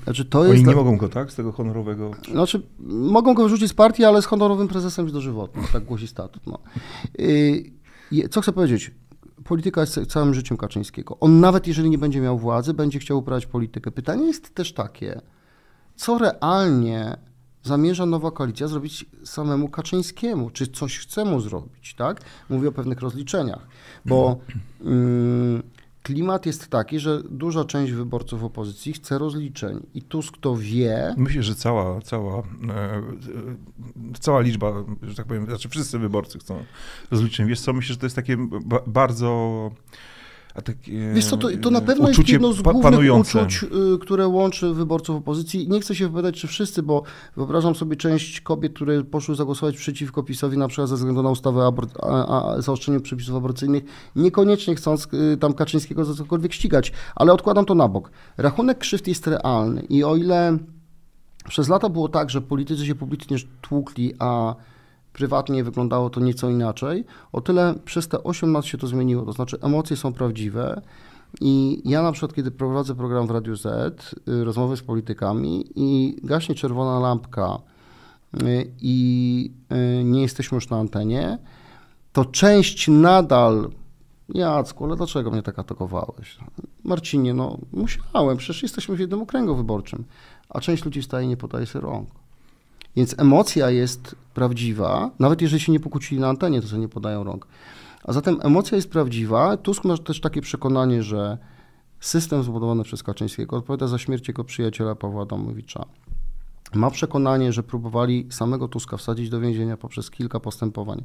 [SPEAKER 3] Znaczy, to
[SPEAKER 2] Oni
[SPEAKER 3] jest...
[SPEAKER 2] nie mogą go, tak, z tego honorowego...
[SPEAKER 3] Znaczy, mogą go wyrzucić z partii, ale z honorowym prezesem już dożywotnim, tak głosi statut. No. Co chcę powiedzieć? Polityka jest całym życiem Kaczyńskiego. On nawet jeżeli nie będzie miał władzy, będzie chciał uprawiać politykę. Pytanie jest też takie, co realnie zamierza nowa koalicja zrobić samemu Kaczyńskiemu? Czy coś chce mu zrobić, tak? Mówię o pewnych rozliczeniach, bo mm, klimat jest taki, że duża część wyborców opozycji chce rozliczeń i Tusk to wie,
[SPEAKER 2] Myślę, że cała, cała, e, e, cała liczba, że tak powiem, znaczy wszyscy wyborcy chcą rozliczeń. Wiesz co, myślę, że to jest takie ba bardzo... A takie,
[SPEAKER 3] Wiesz co, to, to na pewno jest jedno z głównych
[SPEAKER 2] panujące.
[SPEAKER 3] uczuć, y, które łączy wyborców opozycji. Nie chcę się wypowiadać, czy wszyscy, bo wyobrażam sobie część kobiet, które poszły zagłosować przeciwko PiSowi, na przykład ze względu na ustawę abor- a, a, zaostrzeniu przepisów aborcyjnych, niekoniecznie chcąc y, tam Kaczyńskiego za cokolwiek ścigać, ale odkładam to na bok. Rachunek krzywd jest realny i o ile przez lata było tak, że politycy się publicznie tłukli, a prywatnie wyglądało to nieco inaczej, o tyle przez te 8 lat się to zmieniło. To znaczy emocje są prawdziwe i ja na przykład, kiedy prowadzę program w Radiu Z, y, rozmowy z politykami i gaśnie czerwona lampka y, i y, nie jesteśmy już na antenie, to część nadal Jacku, ale dlaczego mnie tak atakowałeś? Marcinie, no musiałem, przecież jesteśmy w jednym okręgu wyborczym. A część ludzi wstaje i nie podaje sobie rąk. Więc emocja jest prawdziwa, nawet jeżeli się nie pokłócili na antenie, to sobie nie podają rąk. A zatem emocja jest prawdziwa. Tusk ma też takie przekonanie, że system zbudowany przez Kaczyńskiego odpowiada za śmierć jego przyjaciela Pawła Adamowicza. Ma przekonanie, że próbowali samego Tuska wsadzić do więzienia poprzez kilka postępowań.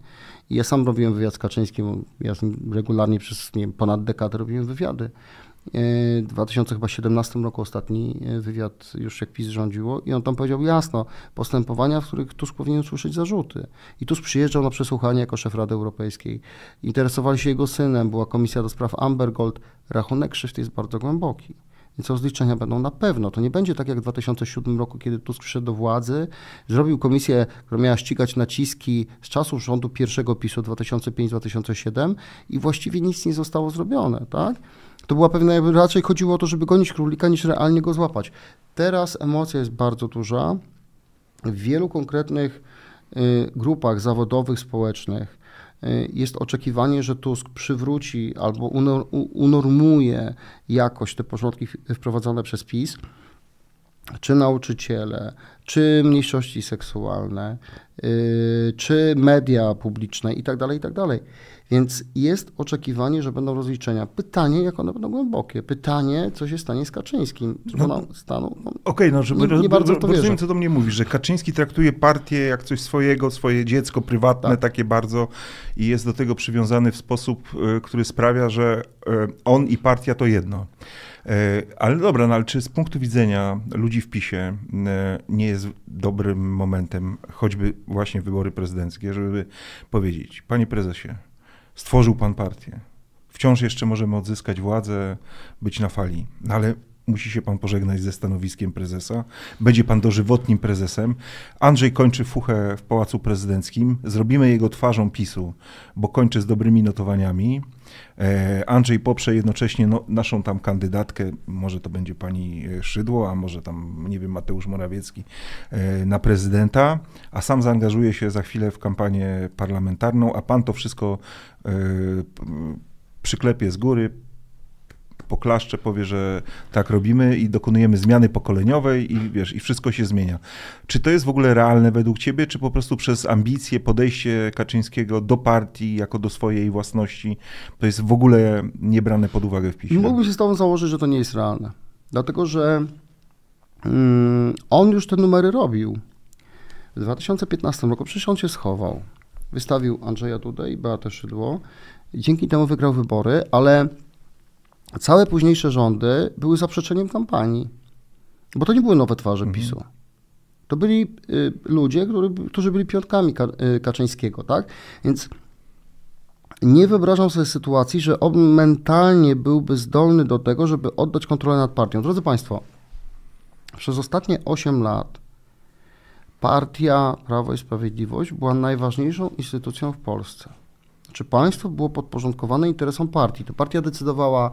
[SPEAKER 3] I ja sam robiłem wywiad z Kaczyńskim, ja z regularnie przez wiem, ponad dekadę robiłem wywiady. W 2017 roku ostatni e, wywiad już jak PiS rządziło i on tam powiedział jasno, postępowania, w których Tusk powinien usłyszeć zarzuty. I Tusk przyjeżdżał na przesłuchanie jako szef Rady Europejskiej. Interesowali się jego synem, była komisja do spraw Amber Gold. Rachunek krzywd jest bardzo głęboki. Więc rozliczenia będą na pewno. To nie będzie tak jak w 2007 roku, kiedy Tusk przyszedł do władzy, zrobił komisję, która miała ścigać naciski z czasów rządu pierwszego PiSu 2005-2007 i właściwie nic nie zostało zrobione, tak? To była pewna, raczej chodziło o to, żeby gonić królika, niż realnie go złapać. Teraz emocja jest bardzo duża. W wielu konkretnych y, grupach zawodowych, społecznych y, jest oczekiwanie, że Tusk przywróci albo unor, unormuje jakoś te porządki wprowadzone przez PiS. Czy nauczyciele, czy mniejszości seksualne, yy, czy media publiczne i tak dalej, i tak dalej. Więc jest oczekiwanie, że będą rozliczenia. Pytanie, jak one będą głębokie. Pytanie, co się stanie z Kaczyńskim.
[SPEAKER 2] No,
[SPEAKER 3] stanu, no,
[SPEAKER 2] Okej, okay, no, żeby
[SPEAKER 3] nie, nie bardzo to
[SPEAKER 2] rozumiem,
[SPEAKER 3] wierzę.
[SPEAKER 2] co do mnie mówisz, że Kaczyński traktuje partię jak coś swojego, swoje dziecko prywatne, tak. takie bardzo i jest do tego przywiązany w sposób, y, który sprawia, że y, on i partia to jedno. Y, ale dobra, no, ale czy z punktu widzenia ludzi w PiSie nie jest dobrym momentem choćby właśnie wybory prezydenckie, żeby powiedzieć, panie prezesie, stworzył pan partię. Wciąż jeszcze możemy odzyskać władzę, być na fali, no ale musi się pan pożegnać ze stanowiskiem prezesa. Będzie pan dożywotnim prezesem. Andrzej kończy fuchę w Pałacu Prezydenckim. Zrobimy jego twarzą PiSu, bo kończy z dobrymi notowaniami. E, Andrzej poprze jednocześnie no, naszą tam kandydatkę, może to będzie pani Szydło, a może tam, nie wiem, Mateusz Morawiecki e, na prezydenta, a sam zaangażuje się za chwilę w kampanię parlamentarną, a pan to wszystko e, przyklepie z góry, poklaszcze, powie, że tak robimy i dokonujemy zmiany pokoleniowej i wiesz, i wszystko się zmienia. Czy to jest w ogóle realne według ciebie, czy po prostu przez ambicje, podejście Kaczyńskiego do partii jako do swojej własności, to jest w ogóle niebrane pod uwagę w PiSie?
[SPEAKER 3] Mógłbym się z tobą założyć, że to nie jest realne. Dlatego, że mm, on już te numery robił. W 2015 roku przecież on się schował. Wystawił Andrzeja Dudę i Beatę Szydło. Dzięki temu wygrał wybory, ale całe późniejsze rządy były zaprzeczeniem kampanii, bo to nie były nowe twarze mhm. PiSu. To byli y, ludzie, który, którzy byli piątkami Ka y, Kaczyńskiego, tak? Więc nie wyobrażam sobie sytuacji, że on mentalnie byłby zdolny do tego, żeby oddać kontrolę nad partią. Drodzy Państwo, przez ostatnie 8 lat partia Prawo i Sprawiedliwość była najważniejszą instytucją w Polsce czy państwo było podporządkowane interesom partii. To partia decydowała,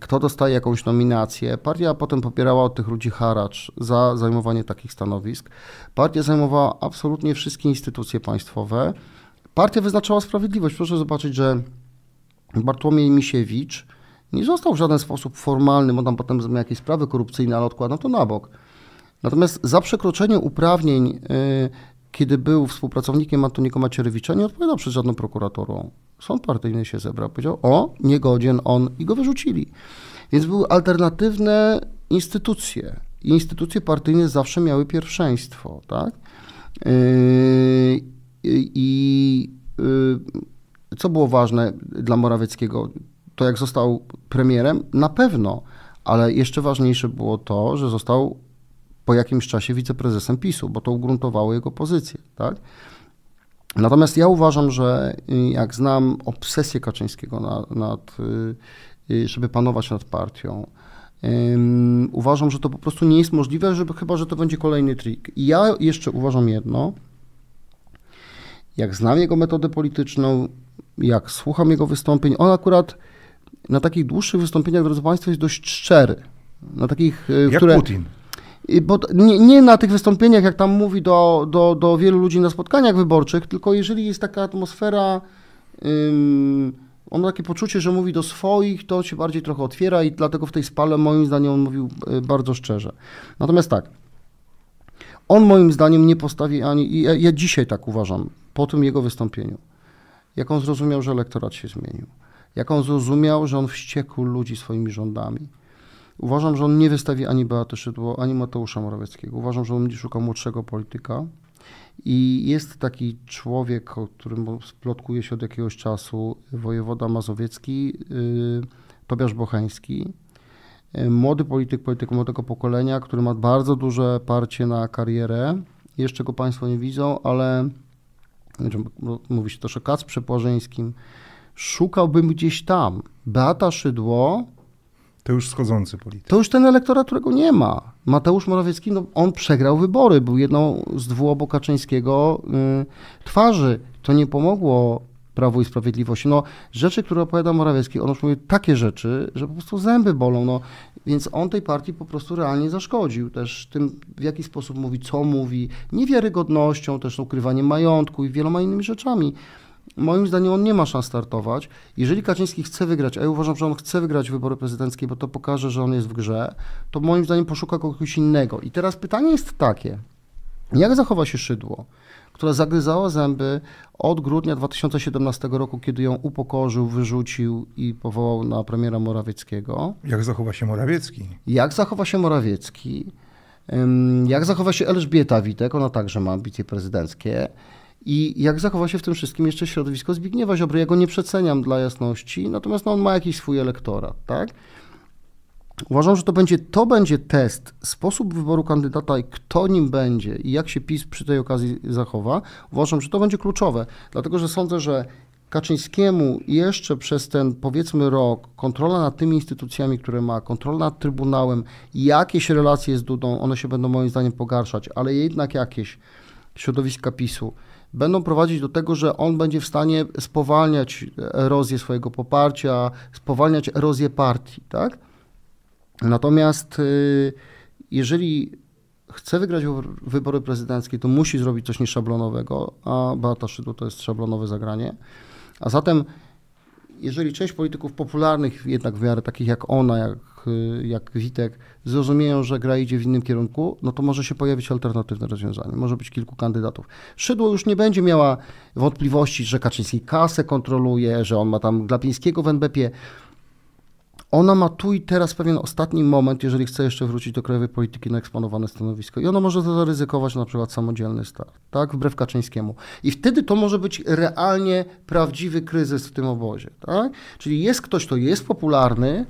[SPEAKER 3] kto dostaje jakąś nominację. Partia potem popierała od tych ludzi haracz za zajmowanie takich stanowisk. Partia zajmowała absolutnie wszystkie instytucje państwowe. Partia wyznaczała sprawiedliwość. Proszę zobaczyć, że Bartłomiej Misiewicz nie został w żaden sposób formalny, bo tam potem jakieś sprawy korupcyjne, ale odkładam to na bok. Natomiast za przekroczenie uprawnień y, kiedy był współpracownikiem Antoniego Macierewicza, nie odpowiadał przed żadną prokuraturą. Sąd partyjny się zebrał, powiedział, o, niegodzien on i go wyrzucili. Więc były alternatywne instytucje. I instytucje partyjne zawsze miały pierwszeństwo, tak? Yy, I yy, co było ważne dla Morawieckiego? To jak został premierem? Na pewno, ale jeszcze ważniejsze było to, że został po jakimś czasie wiceprezesem PiSu, bo to ugruntowało jego pozycję. Tak? Natomiast ja uważam, że y, jak znam obsesję Kaczyńskiego nad, nad y, y, żeby panować nad partią, um, uważam, że to po prostu nie jest możliwe, żeby, chyba że to będzie kolejny trik. I ja jeszcze uważam jedno, jak znam jego metodę polityczną, jak słucham jego wystąpień, on akurat na takich dłuższych wystąpieniach, drodzy Państwo, jest dość szczery. Na takich,
[SPEAKER 2] jak które, Putin.
[SPEAKER 3] Bo nie, nie, na tych wystąpieniach, jak tam mówi do, do, do wielu ludzi na spotkaniach wyborczych, tylko jeżeli jest taka atmosfera, on ma takie poczucie, że mówi do swoich, to się bardziej trochę otwiera i dlatego w tej spale moim zdaniem on mówił y, bardzo szczerze. Natomiast tak, on moim zdaniem nie postawi ani, ja, ja dzisiaj tak uważam, po tym jego wystąpieniu, jak on zrozumiał, że elektorat się zmienił, jak on zrozumiał, że on wściekł ludzi swoimi rządami, Uważam, że on nie wystawi ani Beaty Szydło, ani Mateusza Morawieckiego. Uważam, że on będzie szukał młodszego polityka. I jest taki człowiek, o którym splotkuje się od jakiegoś czasu, wojewoda mazowiecki, yy, Tobiasz Bocheński. Yy, młody polityk, polityk młodego pokolenia, który ma bardzo duże parcie na karierę. Jeszcze go Państwo nie widzą, ale mówi się też o Kacprze Płażeńskim. Szukałbym gdzieś tam. Beata Szydło
[SPEAKER 2] to już schodzący polityk.
[SPEAKER 3] To już ten elektorat, którego nie ma. Mateusz Morawiecki, no, on przegrał wybory, był jedną z dwóch obok Kaczyńskiego y, twarzy. To nie pomogło Prawu i Sprawiedliwości. No, rzeczy, które opowiada Morawiecki, on już mówi takie rzeczy, że po prostu zęby bolą. No, więc on tej partii po prostu realnie zaszkodził. Też tym, w jaki sposób mówi, co mówi, niewiarygodnością, też ukrywaniem majątku i wieloma innymi rzeczami. Moim zdaniem on nie ma szans startować. Jeżeli Kaczyński chce wygrać, a ja uważam, że on chce wygrać wybory prezydenckie, bo to pokaże, że on jest w grze, to moim zdaniem poszuka kogoś innego. I teraz pytanie jest takie, jak zachowa się Szydło, która zagryzała zęby od grudnia 2017 roku, kiedy ją upokorzył, wyrzucił i powołał na premiera Morawieckiego.
[SPEAKER 2] Jak zachowa się Morawiecki?
[SPEAKER 3] Jak zachowa się Morawiecki? Jak zachowa się Elżbieta Witek, ona także ma ambicje prezydenckie. I jak zachowa się w tym wszystkim jeszcze środowisko Zbigniewa Ziobry? Ja go nie przeceniam dla jasności, natomiast no, on ma jakiś swój elektorat, tak? Uważam, że to będzie, to będzie test, sposób wyboru kandydata i kto nim będzie i jak się PiS przy tej okazji zachowa. Uważam, że to będzie kluczowe, dlatego że sądzę, że Kaczyńskiemu jeszcze przez ten powiedzmy rok kontrola nad tymi instytucjami, które ma, kontrola nad Trybunałem, jakieś relacje z Dudą, one się będą moim zdaniem pogarszać, ale jednak jakieś środowiska PiSu będą prowadzić do tego, że on będzie w stanie spowalniać erozję swojego poparcia, spowalniać erozję partii, tak? Natomiast y, jeżeli chce wygrać wybory prezydenckie, to musi zrobić coś nieszablonowego, a Beata Szydło to jest szablonowe zagranie. A zatem, jeżeli część polityków popularnych, jednak w miarę takich jak ona, jak, y, jak Witek, zrozumieją, że gra idzie w innym kierunku, no to może się pojawić alternatywne rozwiązanie. Może być kilku kandydatów. Szydło już nie będzie miała wątpliwości, że Kaczyński kasę kontroluje, że on ma tam Glapińskiego w NBP. Ona ma tu i teraz pewien ostatni moment, jeżeli chce jeszcze wrócić do krajowej polityki na eksponowane stanowisko. I ona może to zaryzykować na przykład samodzielny start, tak, wbrew Kaczyńskiemu. I wtedy to może być realnie prawdziwy kryzys w tym obozie, tak? Czyli jest ktoś, kto jest popularny,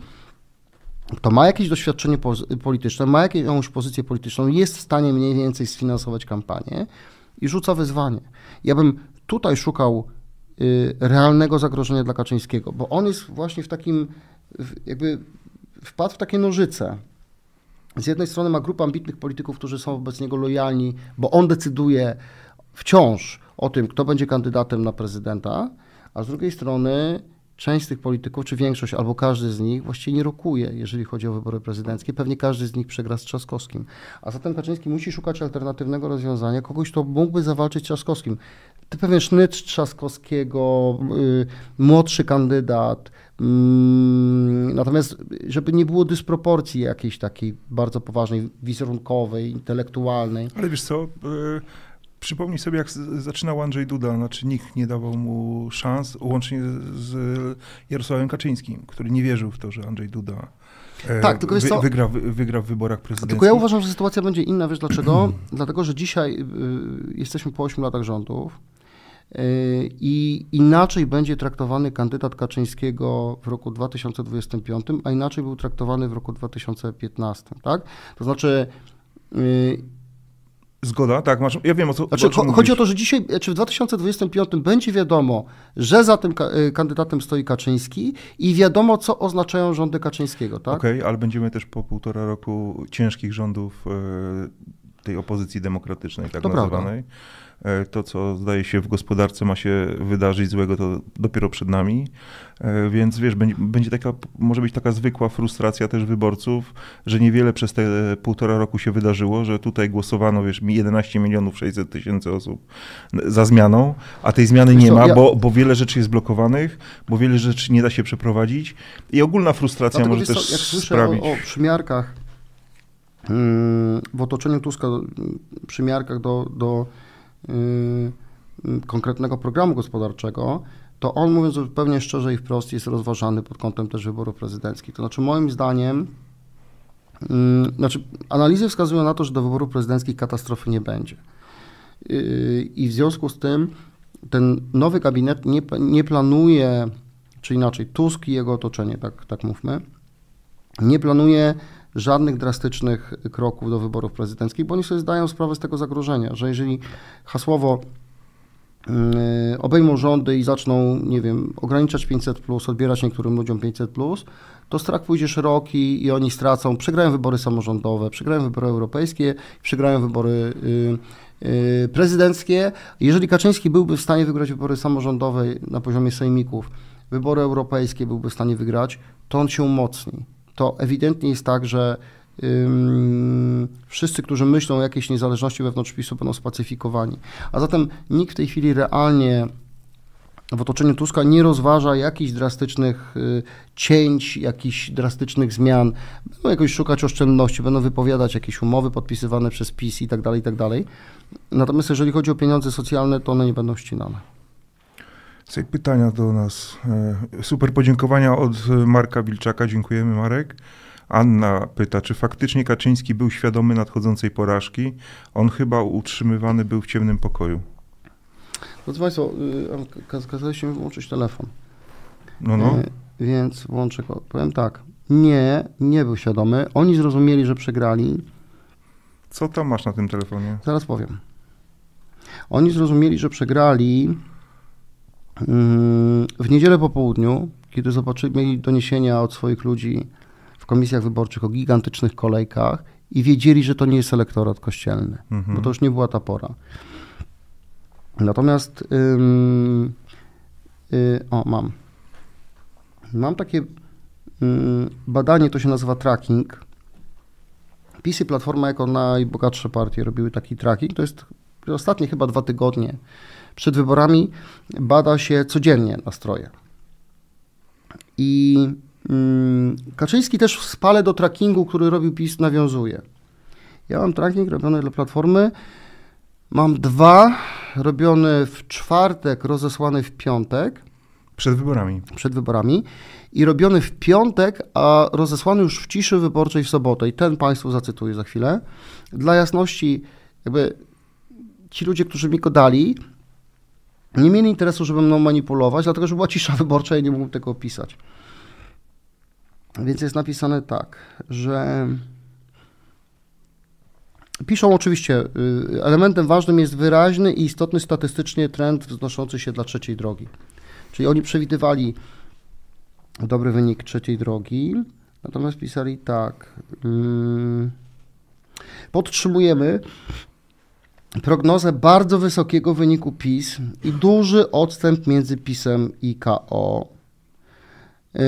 [SPEAKER 3] kto ma jakieś doświadczenie polityczne, ma jakąś pozycję polityczną, jest w stanie mniej więcej sfinansować kampanię i rzuca wyzwanie. Ja bym tutaj szukał realnego zagrożenia dla Kaczyńskiego, bo on jest właśnie w takim jakby wpadł w takie nożyce. Z jednej strony ma grupę ambitnych polityków, którzy są wobec niego lojalni, bo on decyduje wciąż o tym, kto będzie kandydatem na prezydenta, a z drugiej strony część z tych polityków, czy większość, albo każdy z nich właściwie nie rokuje, jeżeli chodzi o wybory prezydenckie. Pewnie każdy z nich przegra z Trzaskowskim. A zatem Kaczyński musi szukać alternatywnego rozwiązania, kogoś, kto mógłby zawalczyć z Trzaskowskim. Ty pewien sznyt Trzaskowskiego, yy, młodszy kandydat, Mm, natomiast, żeby nie było dysproporcji jakiejś takiej bardzo poważnej, wizerunkowej, intelektualnej.
[SPEAKER 2] Ale wiesz co, e, przypomnij sobie, jak zaczynał Andrzej Duda, znaczy nikt nie dawał mu szans, łącznie z Jarosławem Kaczyńskim, który nie wierzył w to, że Andrzej Duda e, tak, tylko wy, wygra, wygra w wyborach prezydenckich.
[SPEAKER 3] Tylko ja uważam, że sytuacja będzie inna, wiesz dlaczego? Dlatego, że dzisiaj y, jesteśmy po 8 latach rządów, Y, I inaczej będzie traktowany kandydat Kaczyńskiego w roku 2025, a inaczej był traktowany w roku 2015, tak? To znaczy.
[SPEAKER 2] Y, Zgoda, tak, masz, ja wiem o co,
[SPEAKER 3] znaczy,
[SPEAKER 2] o
[SPEAKER 3] Chodzi mówisz. o to, że dzisiaj, czy w 2025 będzie wiadomo, że za tym kandydatem stoi Kaczyński i wiadomo, co oznaczają rządy Kaczyńskiego, tak?
[SPEAKER 2] Okej, okay, ale będziemy też po półtora roku ciężkich rządów tej opozycji demokratycznej, tak to nazywanej. Prawda. E, to, co zdaje się w gospodarce ma się wydarzyć złego, to dopiero przed nami. E, więc wiesz, będzie taka, może być taka zwykła frustracja też wyborców, że niewiele przez te półtora roku się wydarzyło, że tutaj głosowano, wiesz, 11 milionów 600 tysięcy osób za zmianą, a tej zmiany nie ma, bo, bo wiele rzeczy jest blokowanych, bo wiele rzeczy nie da się przeprowadzić i ogólna frustracja Dlatego może też co, jak sprawić.
[SPEAKER 3] Słyszę o, o przymiarkach mm, w otoczeniu Tuska, przymiarkach do, do konkretnego programu gospodarczego, to on, mówiąc zupełnie szczerze i wprost, jest rozważany pod kątem też wyborów prezydenckich. To znaczy, moim zdaniem, y, znaczy, analizy wskazują na to, że do wyborów prezydenckich katastrofy nie będzie. Y, I w związku z tym ten nowy gabinet nie, nie planuje, czy inaczej, Tusk i jego otoczenie, tak, tak mówmy, nie planuje żadnych drastycznych kroków do wyborów prezydenckich, bo oni sobie zdają sprawę z tego zagrożenia, że jeżeli hasłowo yy, obejmą rządy i zaczną, nie wiem, ograniczać 500, plus, odbierać niektórym ludziom 500, plus, to strach pójdzie szeroki i oni stracą, przegrają wybory samorządowe, przegrają wybory europejskie, przegrają wybory yy, prezydenckie. Jeżeli Kaczyński byłby w stanie wygrać wybory samorządowe na poziomie sejmików, wybory europejskie byłby w stanie wygrać, to on się umocni to ewidentnie jest tak, że ym, wszyscy, którzy myślą o jakiejś niezależności wewnątrz PiSu będą spacyfikowani. A zatem nikt w tej chwili realnie w otoczeniu Tuska nie rozważa jakichś drastycznych y, cięć, jakichś drastycznych zmian. Będą jakoś szukać oszczędności, będą wypowiadać jakieś umowy podpisywane przez PiS i tak dalej, i tak dalej. Natomiast jeżeli chodzi o pieniądze socjalne, to one nie będą ścinane.
[SPEAKER 2] Są pytania do nas. E, Super podziękowania od Marka Wilczaka. Dziękujemy, Marek. Anna pyta, czy faktycznie Kaczyński był świadomy nadchodzącej porażki? On chyba utrzymywany był w ciemnym pokoju.
[SPEAKER 3] Drodzy Państwo, y, kaz- kazaliście mi wyłączyć telefon.
[SPEAKER 2] No, no.
[SPEAKER 3] E, Więc włączę go. Powiem tak. Nie, nie był świadomy. Oni zrozumieli, że przegrali.
[SPEAKER 2] Co tam masz na tym telefonie?
[SPEAKER 3] Zaraz powiem. Oni zrozumieli, że przegrali w niedzielę po południu, kiedy zobaczyli mieli doniesienia od swoich ludzi w komisjach wyborczych o gigantycznych kolejkach i wiedzieli, że to nie jest elektorat kościelny,
[SPEAKER 2] Mhm.
[SPEAKER 3] bo to już nie była ta pora. Natomiast ym, y, o, mam. Mam takie ym, badanie, to się nazywa tracking. PiS i Platforma jako najbogatsze partie robiły taki tracking. To jest ostatnie chyba dwa tygodnie przed wyborami bada się codziennie nastroje. I mm, Kaczyński też w spale do trackingu, który robił PiS, nawiązuje. Ja mam tracking robiony dla Platformy. Mam dwa robione w czwartek, rozesłane w piątek
[SPEAKER 2] Przed wyborami.
[SPEAKER 3] przed wyborami i robiony w piątek, a rozesłany już w ciszy wyborczej w sobotę. I ten Państwu zacytuję za chwilę. Dla jasności, jakby ci ludzie, którzy mi go dali, nie mieli interesu, żeby mną manipulować, dlatego że była cisza wyborcza i nie mógł tego opisać. Więc jest napisane tak, że piszą oczywiście, y, elementem ważnym jest wyraźny i istotny statystycznie trend wznoszący się dla trzeciej drogi. Czyli oni przewidywali dobry wynik trzeciej drogi, natomiast pisali tak. mm, Podtrzymujemy prognozę bardzo wysokiego wyniku PiS i duży odstęp między PiSem i KO. Yy,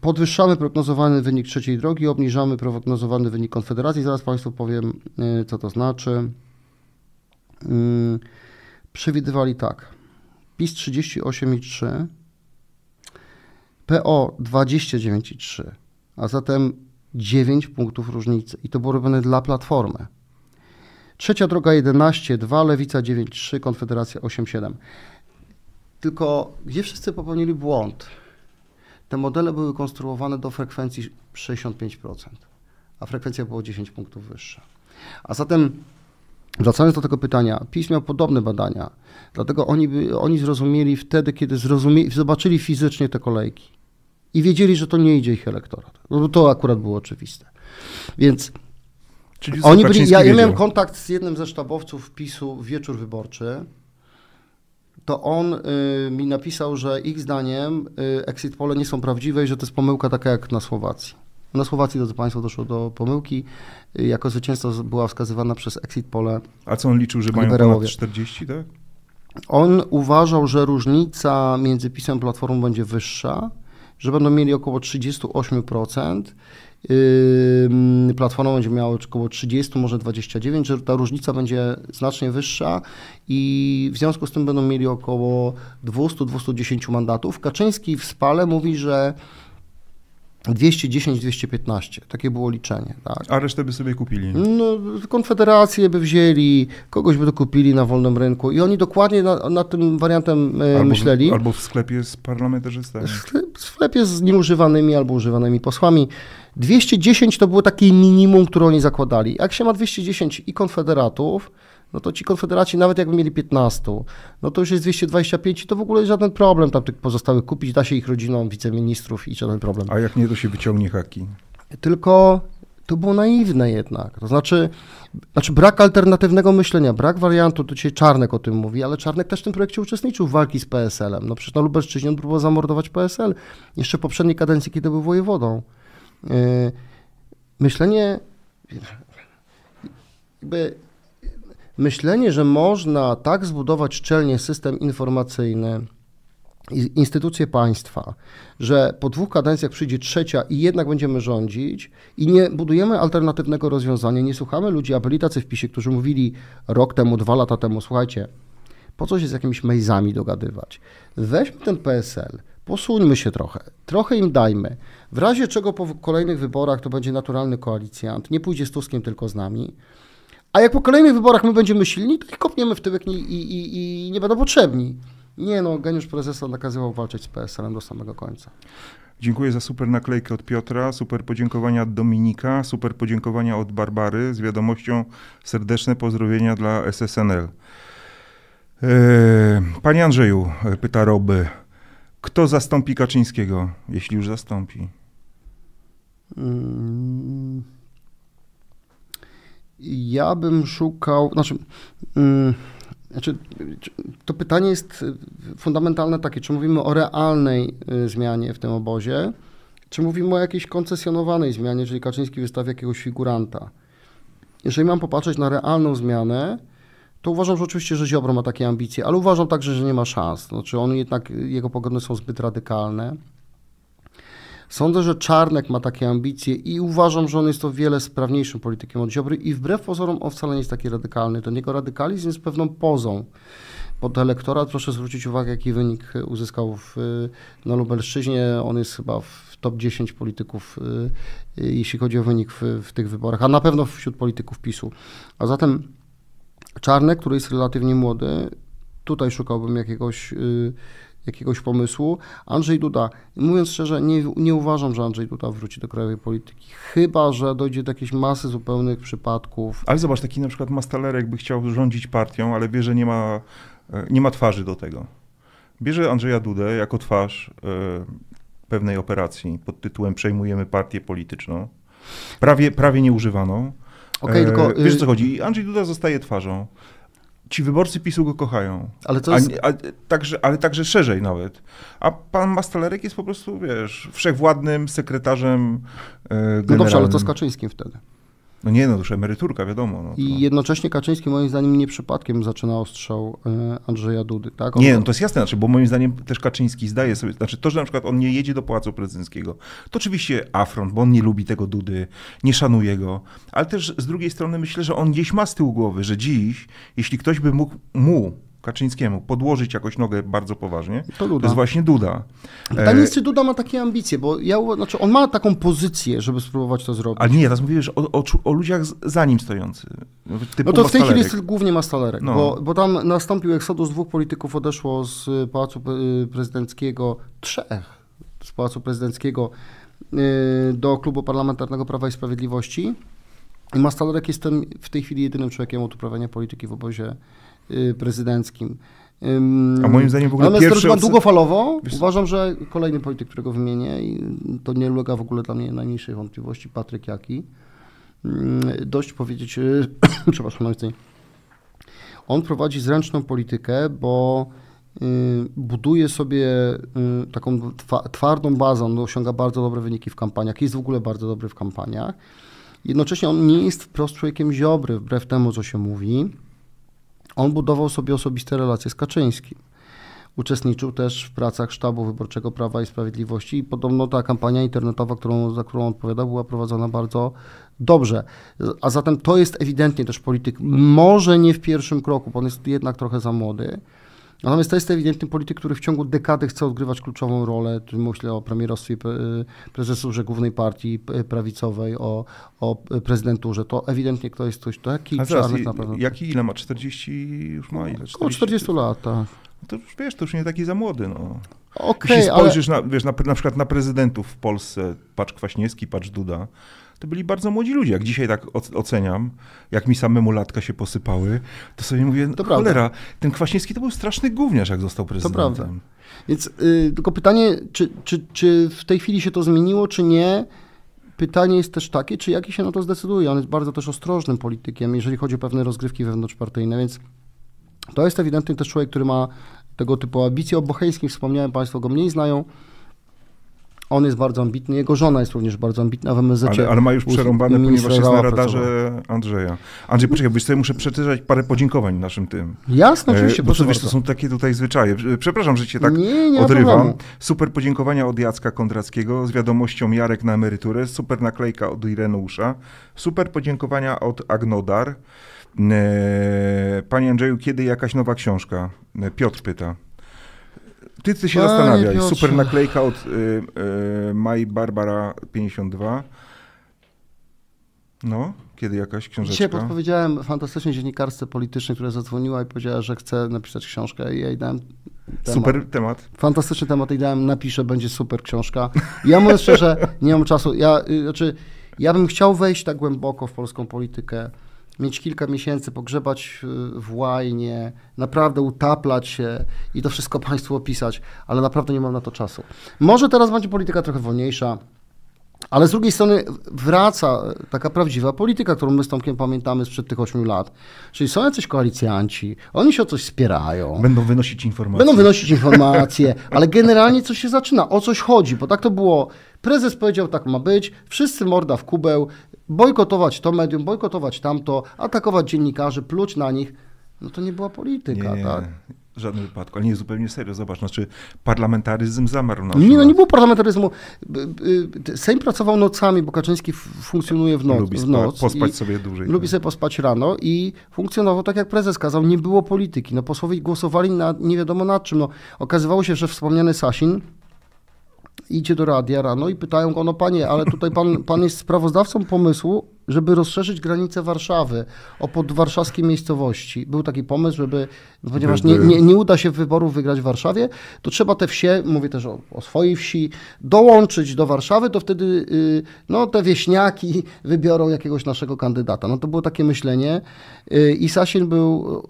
[SPEAKER 3] Podwyższamy prognozowany wynik trzeciej drogi, obniżamy prognozowany wynik Konfederacji. Zaraz Państwu powiem, yy, co to znaczy. Yy, Przewidywali tak. PiS 38,3, PO 29,3, a zatem 9 punktów różnicy. I to było robione dla Platformy. Trzecia droga 11,2, Lewica 9,3, Konfederacja 8,7. Tylko gdzie wszyscy popełnili błąd? Te modele były konstruowane do frekwencji 65%, a frekwencja była 10 punktów wyższa. A zatem Wracając do tego pytania, PiS miał podobne badania, dlatego oni, oni zrozumieli wtedy, kiedy zrozumieli, zobaczyli fizycznie te kolejki i wiedzieli, że to nie idzie ich elektorat. No to akurat było oczywiste. Więc
[SPEAKER 2] Czyli
[SPEAKER 3] oni byli, ja, ja miałem kontakt z jednym ze sztabowców PiSu w wieczór wyborczy, to on y, mi napisał, że ich zdaniem y, exit pole nie są prawdziwe i że to jest pomyłka taka jak na Słowacji. Na Słowacji, drodzy Państwo, doszło do pomyłki. Y, Jako zwycięstwo z- była wskazywana przez exit pole
[SPEAKER 2] A co on liczył, że mają ponad 40, tak?
[SPEAKER 3] On uważał, że różnica między PiSem a Platformą będzie wyższa, że będą mieli około 38%. Platforma będzie miała około 30, może 29, że ta różnica będzie znacznie wyższa i w związku z tym będą mieli około 200-210 mandatów. Kaczyński w spale mówi, że 210-215. Takie było liczenie. Tak?
[SPEAKER 2] A resztę by sobie kupili.
[SPEAKER 3] No, konfederację by wzięli, kogoś by to kupili na wolnym rynku i oni dokładnie na- nad tym wariantem e,
[SPEAKER 2] Albo,
[SPEAKER 3] myśleli.
[SPEAKER 2] W, albo w sklepie z parlamentarzystami.
[SPEAKER 3] W sklepie z nieużywanymi albo używanymi posłami. 210 to było takie minimum, które oni zakładali. Jak się ma 210 i konfederatów, no to ci konfederaci, nawet jakby mieli 15, no to już jest 225 i to w ogóle żaden problem tam tych pozostałych kupić, da się ich rodzinom, wiceministrów i żaden problem.
[SPEAKER 2] A jak nie, to się wyciągnie haki.
[SPEAKER 3] Tylko to było naiwne jednak. To znaczy, znaczy brak alternatywnego myślenia, brak wariantu, to dzisiaj Czarnek o tym mówi, ale Czarnek też w tym projekcie uczestniczył w walki z PSL-em. No przecież na Lubelszczyźnie on próbował zamordować PSL jeszcze w poprzedniej kadencji, kiedy był wojewodą. Yy, Myślenie, jakby myślenie, że można tak zbudować szczelnie system informacyjny, instytucje państwa, że po dwóch kadencjach przyjdzie trzecia i jednak będziemy rządzić i nie budujemy alternatywnego rozwiązania, nie słuchamy ludzi, a byli tacy w PiSie, którzy mówili rok temu, dwa lata temu, słuchajcie, Po co się z jakimiś mejzami dogadywać? Weźmy ten PSL, posuńmy się trochę, trochę im dajmy. W razie czego po kolejnych wyborach to będzie naturalny koalicjant, nie pójdzie z Tuskiem, tylko z nami. A jak po kolejnych wyborach my będziemy silni, to ich kopniemy w tyłek i, i, i, nie będą potrzebni. Nie no, geniusz prezesa nakazywał walczyć z PSL-em do samego końca.
[SPEAKER 2] Dziękuję za super naklejkę od Piotra, super podziękowania od Dominika, super podziękowania od Barbary z wiadomością serdeczne pozdrowienia dla SSNL. Panie Andrzeju, pyta Roby, kto zastąpi Kaczyńskiego, jeśli już zastąpi?
[SPEAKER 3] Mm. Ja bym szukał, znaczy, mm, znaczy, to pytanie jest fundamentalne takie, czy mówimy o realnej y, zmianie w tym obozie, czy mówimy o jakiejś koncesjonowanej zmianie, czyli Kaczyński wystawia jakiegoś figuranta. Jeżeli mam popatrzeć na realną zmianę, to uważam, że oczywiście, że Ziobro ma takie ambicje, ale uważam także, że nie ma szans. Znaczy on jednak, jego poglądy są zbyt radykalne. Sądzę, że Czarnek ma takie ambicje i uważam, że on jest o wiele sprawniejszym politykiem od Ziobry i wbrew pozorom on wcale nie jest taki radykalny. Ten jego radykalizm jest pewną pozą pod elektorat. Proszę zwrócić uwagę, jaki wynik uzyskał w, na Lubelszczyźnie. On jest chyba w top 10 polityków, y, jeśli chodzi o wynik w, w tych wyborach, a na pewno wśród polityków PiSu. A zatem Czarnek, który jest relatywnie młody, tutaj szukałbym jakiegoś y, jakiegoś pomysłu. Andrzej Duda, mówiąc szczerze, nie, nie uważam, że Andrzej Duda wróci do krajowej polityki, chyba, że dojdzie do jakiejś masy zupełnych przypadków.
[SPEAKER 2] Ale zobacz, taki na przykład Mastalerek by chciał rządzić partią, ale wie, że nie ma, nie ma twarzy do tego. Bierze Andrzeja Dudę jako twarz e, pewnej operacji pod tytułem Przejmujemy partię polityczną, prawie, prawie nieużywaną.
[SPEAKER 3] Okay, tylko,
[SPEAKER 2] Wiesz o co y- chodzi? Andrzej Duda zostaje twarzą ci wyborcy PiSu go kochają.
[SPEAKER 3] Ale, to jest...
[SPEAKER 2] a, a, także, ale także szerzej nawet. A pan Mastalerek jest po prostu, wiesz, wszechwładnym sekretarzem e,
[SPEAKER 3] No dobrze, ale to z Kaczyńskim wtedy.
[SPEAKER 2] No nie, no już emeryturka, wiadomo. No to...
[SPEAKER 3] I jednocześnie Kaczyński moim zdaniem nie przypadkiem zaczyna ostrzał e, Andrzeja Dudy, tak?
[SPEAKER 2] On... Nie, no to jest jasne, znaczy, bo moim zdaniem też Kaczyński zdaje sobie, znaczy to, że na przykład on nie jedzie do Pałacu Prezydenckiego, to oczywiście afront, bo on nie lubi tego Dudy, nie szanuje go, ale też z drugiej strony myślę, że on gdzieś ma z tyłu głowy, że dziś, jeśli ktoś by mógł mu Kaczyńskiemu podłożyć jakoś nogę bardzo poważnie, to, to jest właśnie Duda.
[SPEAKER 3] Pytanie jest, czy Duda ma takie ambicje, bo ja, znaczy on ma taką pozycję, żeby spróbować to zrobić.
[SPEAKER 2] Ale nie, teraz mówisz o, o, o ludziach za nim stojących.
[SPEAKER 3] No to w tej chwili jest głównie Mastalerek, no. bo, bo tam nastąpił eksodus, dwóch polityków odeszło z Pałacu Prezydenckiego, trzech z Pałacu Prezydenckiego y, do Klubu Parlamentarnego Prawa i Sprawiedliwości. I Mastalerek jest ten, w tej chwili jedynym człowiekiem od uprawiania polityki w obozie Y, prezydenckim.
[SPEAKER 2] A moim zdaniem w ogóle
[SPEAKER 3] Natomiast
[SPEAKER 2] pierwszy...
[SPEAKER 3] długofalowo Wiesz... uważam, że kolejny polityk, którego wymienię i to nie ulega w ogóle dla mnie najmniejszej wątpliwości, Patryk Jaki. Dość powiedzieć, y, przepraszam najmocniej, on prowadzi zręczną politykę, bo y, buduje sobie taką twardą bazę, on osiąga bardzo dobre wyniki w kampaniach, jest w ogóle bardzo dobry w kampaniach. Jednocześnie on nie jest wprost człowiekiem ziobry, wbrew temu, co się mówi. On budował sobie osobiste relacje z Kaczyńskim. Uczestniczył też w pracach sztabu wyborczego Prawa i Sprawiedliwości i podobno ta kampania internetowa, którą, za którą odpowiadał, była prowadzona bardzo dobrze. A zatem to jest ewidentnie też polityk, może nie w pierwszym kroku, bo on jest jednak trochę za młody, Natomiast to jest ewidentny polityk, który w ciągu dekady chce odgrywać kluczową rolę. Tu myślę o premierostwie prezesurze głównej partii prawicowej, o, o prezydenturze. To ewidentnie kto jest ktoś taki
[SPEAKER 2] A zaraz, pewno. Jaki ile ma? 40 już ma? Ile? 40?
[SPEAKER 3] Około 40 lat, tak.
[SPEAKER 2] No to już wiesz, to już nie taki za młody. No.
[SPEAKER 3] Okay,
[SPEAKER 2] Jeśli spojrzysz ale... na, wiesz, na, na przykład na prezydentów w Polsce, patrz Kwaśniewski, patrz Duda, to byli bardzo młodzi ludzie. Jak dzisiaj tak oceniam, jak mi samemu latka się posypały, to sobie mówię, to cholera, prawda. ten Kwaśniewski to był straszny gówniarz, jak został prezydentem. To prawda.
[SPEAKER 3] Więc yy, tylko pytanie, czy, czy, czy w tej chwili się to zmieniło, czy nie? Pytanie jest też takie, czy jaki się na to zdecyduje. On jest bardzo też ostrożnym politykiem, jeżeli chodzi o pewne rozgrywki wewnątrzpartyjne, więc to jest ewidentnie też człowiek, który ma tego typu ambicje. O Bocheńskim wspomniałem, Państwo go mniej znają. On jest bardzo ambitny, jego żona jest również bardzo ambitna w MSZ.
[SPEAKER 2] Ale, ale ma już przerąbane, ponieważ jest na radarze. Andrzeja. Andrzej, poczekaj, bo sobie muszę przeczytać parę podziękowań naszym tym.
[SPEAKER 3] Jasne, oczywiście,
[SPEAKER 2] E, bo to, wiesz, to są takie tutaj zwyczaje. Przepraszam, że cię tak
[SPEAKER 3] Nie, nie
[SPEAKER 2] odrywam. Super podziękowania od Jacka Kondrackiego z wiadomością Jarek na emeryturę. Super naklejka od Ireneusza. Super podziękowania od Agnodar. E, Panie Andrzeju, kiedy jakaś nowa książka? E, Piotr pyta. Ty, ty się
[SPEAKER 3] Panie
[SPEAKER 2] zastanawiaj.
[SPEAKER 3] Piotrze.
[SPEAKER 2] Super naklejka od y, y, Maj Barbara 52. No, kiedy jakaś
[SPEAKER 3] Dzisiaj
[SPEAKER 2] książeczka?
[SPEAKER 3] podpowiedziałem fantastycznej dziennikarce politycznej, która zadzwoniła i powiedziała, że chce napisać książkę i ja jej dałem temat.
[SPEAKER 2] Super temat.
[SPEAKER 3] Fantastyczny temat i dałem, napiszę, będzie super książka. Ja mówiąc szczerze, nie mam czasu. Ja, y, znaczy, ja bym chciał wejść tak głęboko w polską politykę, mieć kilka miesięcy, pogrzebać y, w łajnie, naprawdę utaplać się i to wszystko Państwu opisać, ale naprawdę nie mam na to czasu. Może teraz będzie polityka trochę wolniejsza, ale z drugiej strony wraca taka prawdziwa polityka, którą my z Tomkiem pamiętamy sprzed tych ośmiu lat. Czyli są jacyś koalicjanci, oni się o coś spierają.
[SPEAKER 2] Będą wynosić informacje.
[SPEAKER 3] Będą wynosić informacje, ale generalnie coś się zaczyna. O coś chodzi, bo tak to było. Prezes powiedział, tak ma być, wszyscy morda w kubeł, bojkotować to medium, bojkotować tamto, atakować dziennikarzy, pluć na nich. No to nie była polityka,
[SPEAKER 2] Nie,
[SPEAKER 3] tak?
[SPEAKER 2] w żadnym wypadku. Ale nie, zupełnie serio. Zobacz, znaczy parlamentaryzm zamarł na
[SPEAKER 3] Nie, no nie było parlamentaryzmu. B- Sejm pracował nocami, bo Kaczyński funkcjonuje w, noc,
[SPEAKER 2] Lubi
[SPEAKER 3] w noc.
[SPEAKER 2] pospać sobie dłużej.
[SPEAKER 3] Lubi
[SPEAKER 2] tak.
[SPEAKER 3] sobie pospać rano i funkcjonował tak, jak prezes kazał. Nie było polityki. No posłowie głosowali na nie wiadomo nad czym. No, okazywało się, że wspomniany Sasin idzie do radia rano i pytają go, no panie, ale tutaj pan, pan jest sprawozdawcą pomysłu, żeby rozszerzyć granice Warszawy o podwarszawskie miejscowości. Był taki pomysł, żeby, ponieważ nie, nie, nie uda się wyborów wygrać w Warszawie, to trzeba te wsie, mówię też o, o swojej wsi, dołączyć do Warszawy, to wtedy y, no, te wieśniaki wybiorą jakiegoś naszego kandydata. No to było takie myślenie y, i Sasin był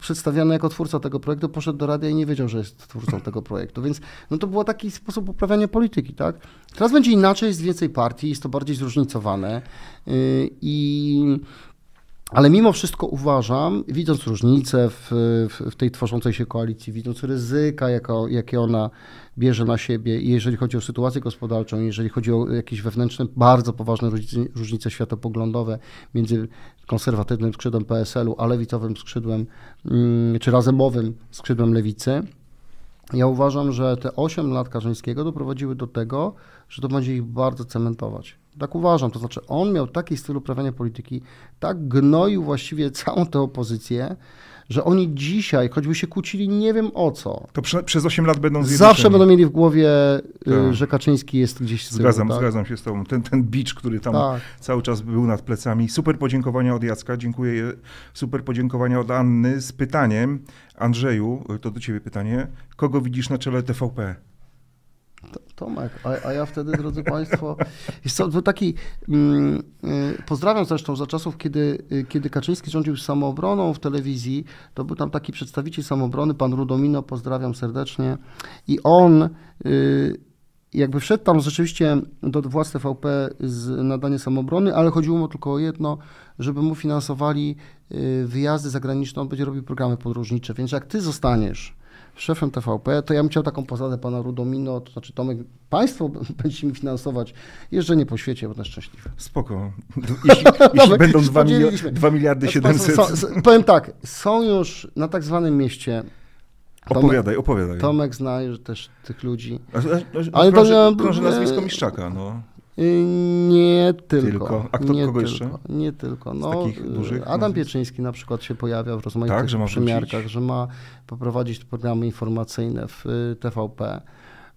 [SPEAKER 3] przedstawiany jako twórca tego projektu, poszedł do radia i nie wiedział, że jest twórcą tego projektu, więc no to był taki sposób uprawiania polityki, tak? Teraz będzie inaczej, jest więcej partii, jest to bardziej zróżnicowane y, i ale mimo wszystko uważam, widząc różnice w, w, w tej tworzącej się koalicji, widząc ryzyka, jako, jakie ona bierze na siebie, jeżeli chodzi o sytuację gospodarczą, jeżeli chodzi o jakieś wewnętrzne, bardzo poważne różnice, różnice światopoglądowe między konserwatywnym skrzydłem PSL-u, a lewicowym skrzydłem, mm, czy razemowym skrzydłem lewicy, ja uważam, że te 8 lat Karzyńskiego doprowadziły do tego, że to będzie ich bardzo cementować. Tak uważam, to znaczy on miał taki styl uprawiania polityki, tak gnoił właściwie całą tę opozycję, że oni dzisiaj, choćby się kłócili nie wiem o co,
[SPEAKER 2] To prze, przez 8 lat będą
[SPEAKER 3] zawsze
[SPEAKER 2] zjednoczeni.
[SPEAKER 3] będą mieli w głowie, y,
[SPEAKER 2] Tak.
[SPEAKER 3] że Kaczyński jest gdzieś z tyłu.
[SPEAKER 2] Zgadzam,
[SPEAKER 3] tak?
[SPEAKER 2] zgadzam się z tobą. Ten, ten bicz, który tam
[SPEAKER 3] Tak.
[SPEAKER 2] cały czas był nad plecami. Super podziękowania od Jacka, dziękuję. Super podziękowania od Anny z pytaniem. Andrzeju, to do ciebie pytanie. Kogo widzisz na czele TVP?
[SPEAKER 3] To- Tomek, a, a ja wtedy, drodzy Państwo, jest to był taki, mm, y, pozdrawiam zresztą za czasów, kiedy, y, kiedy Kaczyński rządził samoobroną w telewizji, to był tam taki przedstawiciel samoobrony, pan Rudomino, pozdrawiam serdecznie. I on y, jakby wszedł tam rzeczywiście do władz TVP z nadania samoobrony, ale chodziło mu tylko o jedno, żeby mu finansowali y, wyjazdy zagraniczne, on będzie robił programy podróżnicze, więc jak ty zostaniesz szefem TVP, to ja bym chciał taką posadę pana Rudomino, to znaczy Tomek, państwo będziecie mi finansować jeżdżenie po świecie, będę szczęśliwy.
[SPEAKER 2] Spoko. Jeśli, jeśli będą 2,
[SPEAKER 3] podzieliliśmy.
[SPEAKER 2] 2 miliardy
[SPEAKER 3] Znaczy, państwo
[SPEAKER 2] 700.
[SPEAKER 3] Są, s- powiem tak, są już na tak zwanym mieście, Tomek,
[SPEAKER 2] Opowiadaj, opowiadaj.
[SPEAKER 3] Tomek zna już też tych ludzi,
[SPEAKER 2] A, a, a,
[SPEAKER 3] Ale to nie-
[SPEAKER 2] krąży
[SPEAKER 3] nie-
[SPEAKER 2] nazwisko Miszczaka, no.
[SPEAKER 3] Y, Nie tylko.
[SPEAKER 2] Tylko. A kto-
[SPEAKER 3] nie
[SPEAKER 2] kogo
[SPEAKER 3] tylko,
[SPEAKER 2] jeszcze?
[SPEAKER 3] Nie tylko. No, y,
[SPEAKER 2] dużych
[SPEAKER 3] Adam? Pieczyński na przykład się pojawia w rozmaitych
[SPEAKER 2] Tak, że
[SPEAKER 3] przymiarkach,
[SPEAKER 2] wrócić?
[SPEAKER 3] że ma poprowadzić programy informacyjne w y, TVP.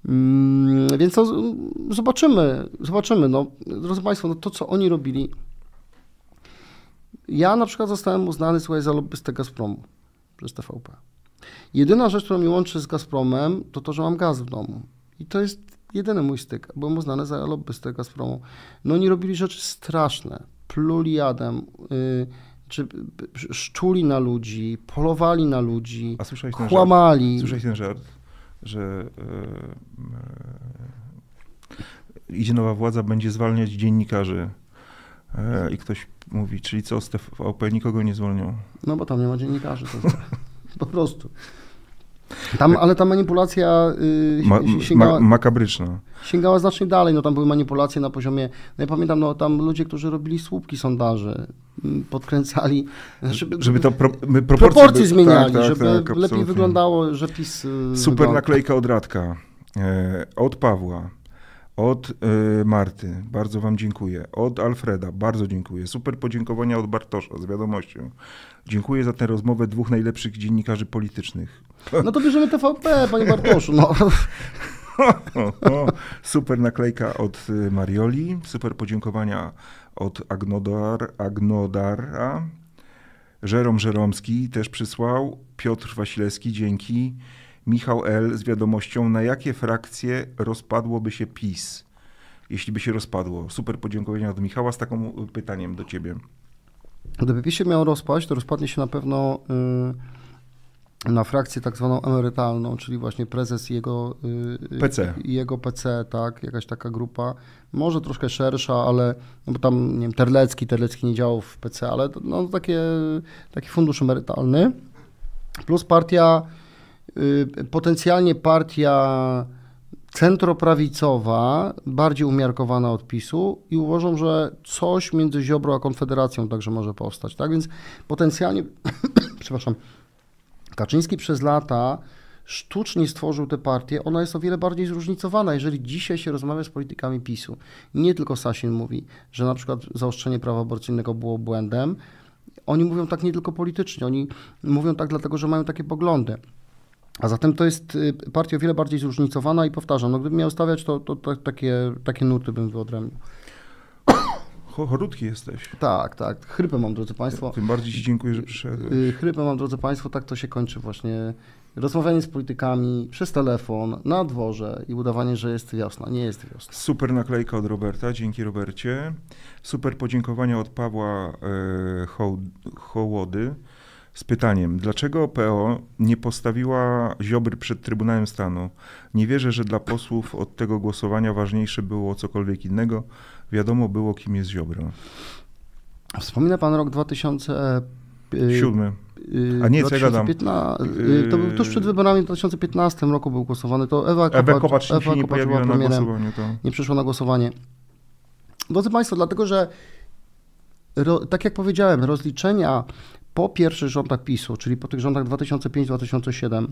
[SPEAKER 3] Mm, Więc to z- zobaczymy, zobaczymy. No, drodzy Państwo, no to co oni robili. Ja na przykład zostałem uznany słuchaj, za lobbystę Gazpromu przez TVP. Jedyna rzecz, która mnie łączy z Gazpromem, to to, że mam gaz w domu. I to jest jedyny mój styk. Byłem uznany za lobbystę Gazpromu. No oni robili rzeczy straszne. Pluli jadem, y, czy y, szczuli na ludzi, polowali na ludzi,
[SPEAKER 2] A słyszałeś ten żart?
[SPEAKER 3] kłamali.
[SPEAKER 2] Słyszałeś ten żart, że e, idzie nowa władza, będzie zwalniać dziennikarzy. E, I ktoś mówi, czyli co, z TVP nikogo nie zwolnią.
[SPEAKER 3] No bo tam nie ma dziennikarzy. Po prostu. Tam, ale ta manipulacja y,
[SPEAKER 2] Ma,
[SPEAKER 3] sięgała,
[SPEAKER 2] ma, makabryczna.
[SPEAKER 3] sięgała znacznie dalej. No, tam były manipulacje na poziomie, no ja pamiętam, no, tam ludzie, którzy robili słupki sondaży, mm, podkręcali, żeby,
[SPEAKER 2] Żeby to pro,
[SPEAKER 3] proporcje,
[SPEAKER 2] proporcje by-
[SPEAKER 3] zmieniali,
[SPEAKER 2] tak, tak,
[SPEAKER 3] żeby
[SPEAKER 2] tak,
[SPEAKER 3] lepiej
[SPEAKER 2] absolutnie.
[SPEAKER 3] wyglądało, że PiS y,
[SPEAKER 2] Super
[SPEAKER 3] wygląda.
[SPEAKER 2] naklejka od Radka, e, od Pawła, od e, Marty, bardzo wam dziękuję, od Alfreda, bardzo dziękuję, super podziękowania od Bartosza z wiadomością. Dziękuję za tę rozmowę dwóch najlepszych dziennikarzy politycznych.
[SPEAKER 3] No to bierzemy TVP, panie Bartoszu. No.
[SPEAKER 2] O, o, super naklejka od y, Marioli, super podziękowania od Agnodar, Agnodara, Żerom Żeromski też przysłał, Piotr Wasilewski, dzięki, Michał L. z wiadomością, na jakie frakcje rozpadłoby się PiS, jeśli by się rozpadło. Super podziękowania od Michała z takim y, pytaniem do ciebie.
[SPEAKER 3] Gdyby PiS się miał rozpaść, to rozpadnie się na pewno y, na frakcję tak zwaną emerytalną, czyli właśnie prezes i jego y,
[SPEAKER 2] PC.
[SPEAKER 3] i jego PC, tak, jakaś taka grupa, może troszkę szersza, ale no bo tam, nie wiem, Terlecki, Terlecki nie działał w PC, ale no, takie, taki fundusz emerytalny, plus partia, potencjalnie partia centroprawicowa, bardziej umiarkowana od PiSu i uważam, że coś między Ziobro a Konfederacją także może powstać, tak, więc potencjalnie, przepraszam, Kaczyński przez lata sztucznie stworzył tę partię, ona jest o wiele bardziej zróżnicowana. Jeżeli dzisiaj się rozmawia z politykami PiSu, nie tylko Sasin mówi, że na przykład zaostrzenie prawa aborcyjnego było błędem, oni mówią tak nie tylko politycznie, oni mówią tak dlatego, że mają takie poglądy. A zatem to jest y, partia o wiele bardziej zróżnicowana i powtarzam, no gdybym miał stawiać, to, to, to takie, takie nuty bym wyodrębnił.
[SPEAKER 2] Cho- Chorutki jesteś.
[SPEAKER 3] Tak, tak. Chrypę mam, drodzy Państwo.
[SPEAKER 2] Tym bardziej ci dziękuję, że przyszedłeś.
[SPEAKER 3] Y, Chrypę mam, drodzy Państwo, tak to się kończy właśnie. Rozmawianie z politykami przez telefon, na dworze i udawanie, że jest wiosna. Nie jest wiosna.
[SPEAKER 2] Super naklejka od Roberta, dzięki Robercie. Super podziękowania od Pawła e, Hoł- Hołody z pytaniem, dlaczego PO nie postawiła Ziobry przed Trybunałem Stanu? Nie wierzę, że dla posłów od tego głosowania ważniejsze było cokolwiek innego. Wiadomo było, kim jest Ziobro.
[SPEAKER 3] Wspomina Pan rok 2000. y,
[SPEAKER 2] Siódmy.
[SPEAKER 3] y,
[SPEAKER 2] A nie, co ja gadam?
[SPEAKER 3] 2015, y, To był tuż przed wyborami w 2015 roku był głosowany. To Ewa Kopacz,
[SPEAKER 2] Ewa Kopacz
[SPEAKER 3] Ewa
[SPEAKER 2] nie
[SPEAKER 3] Kopacz była
[SPEAKER 2] na
[SPEAKER 3] premierem.
[SPEAKER 2] To...
[SPEAKER 3] nie przyszło na głosowanie. Drodzy Państwo, dlatego że tak jak powiedziałem, rozliczenia po pierwszych rządach PiSu, czyli po tych rządach 2005-2007,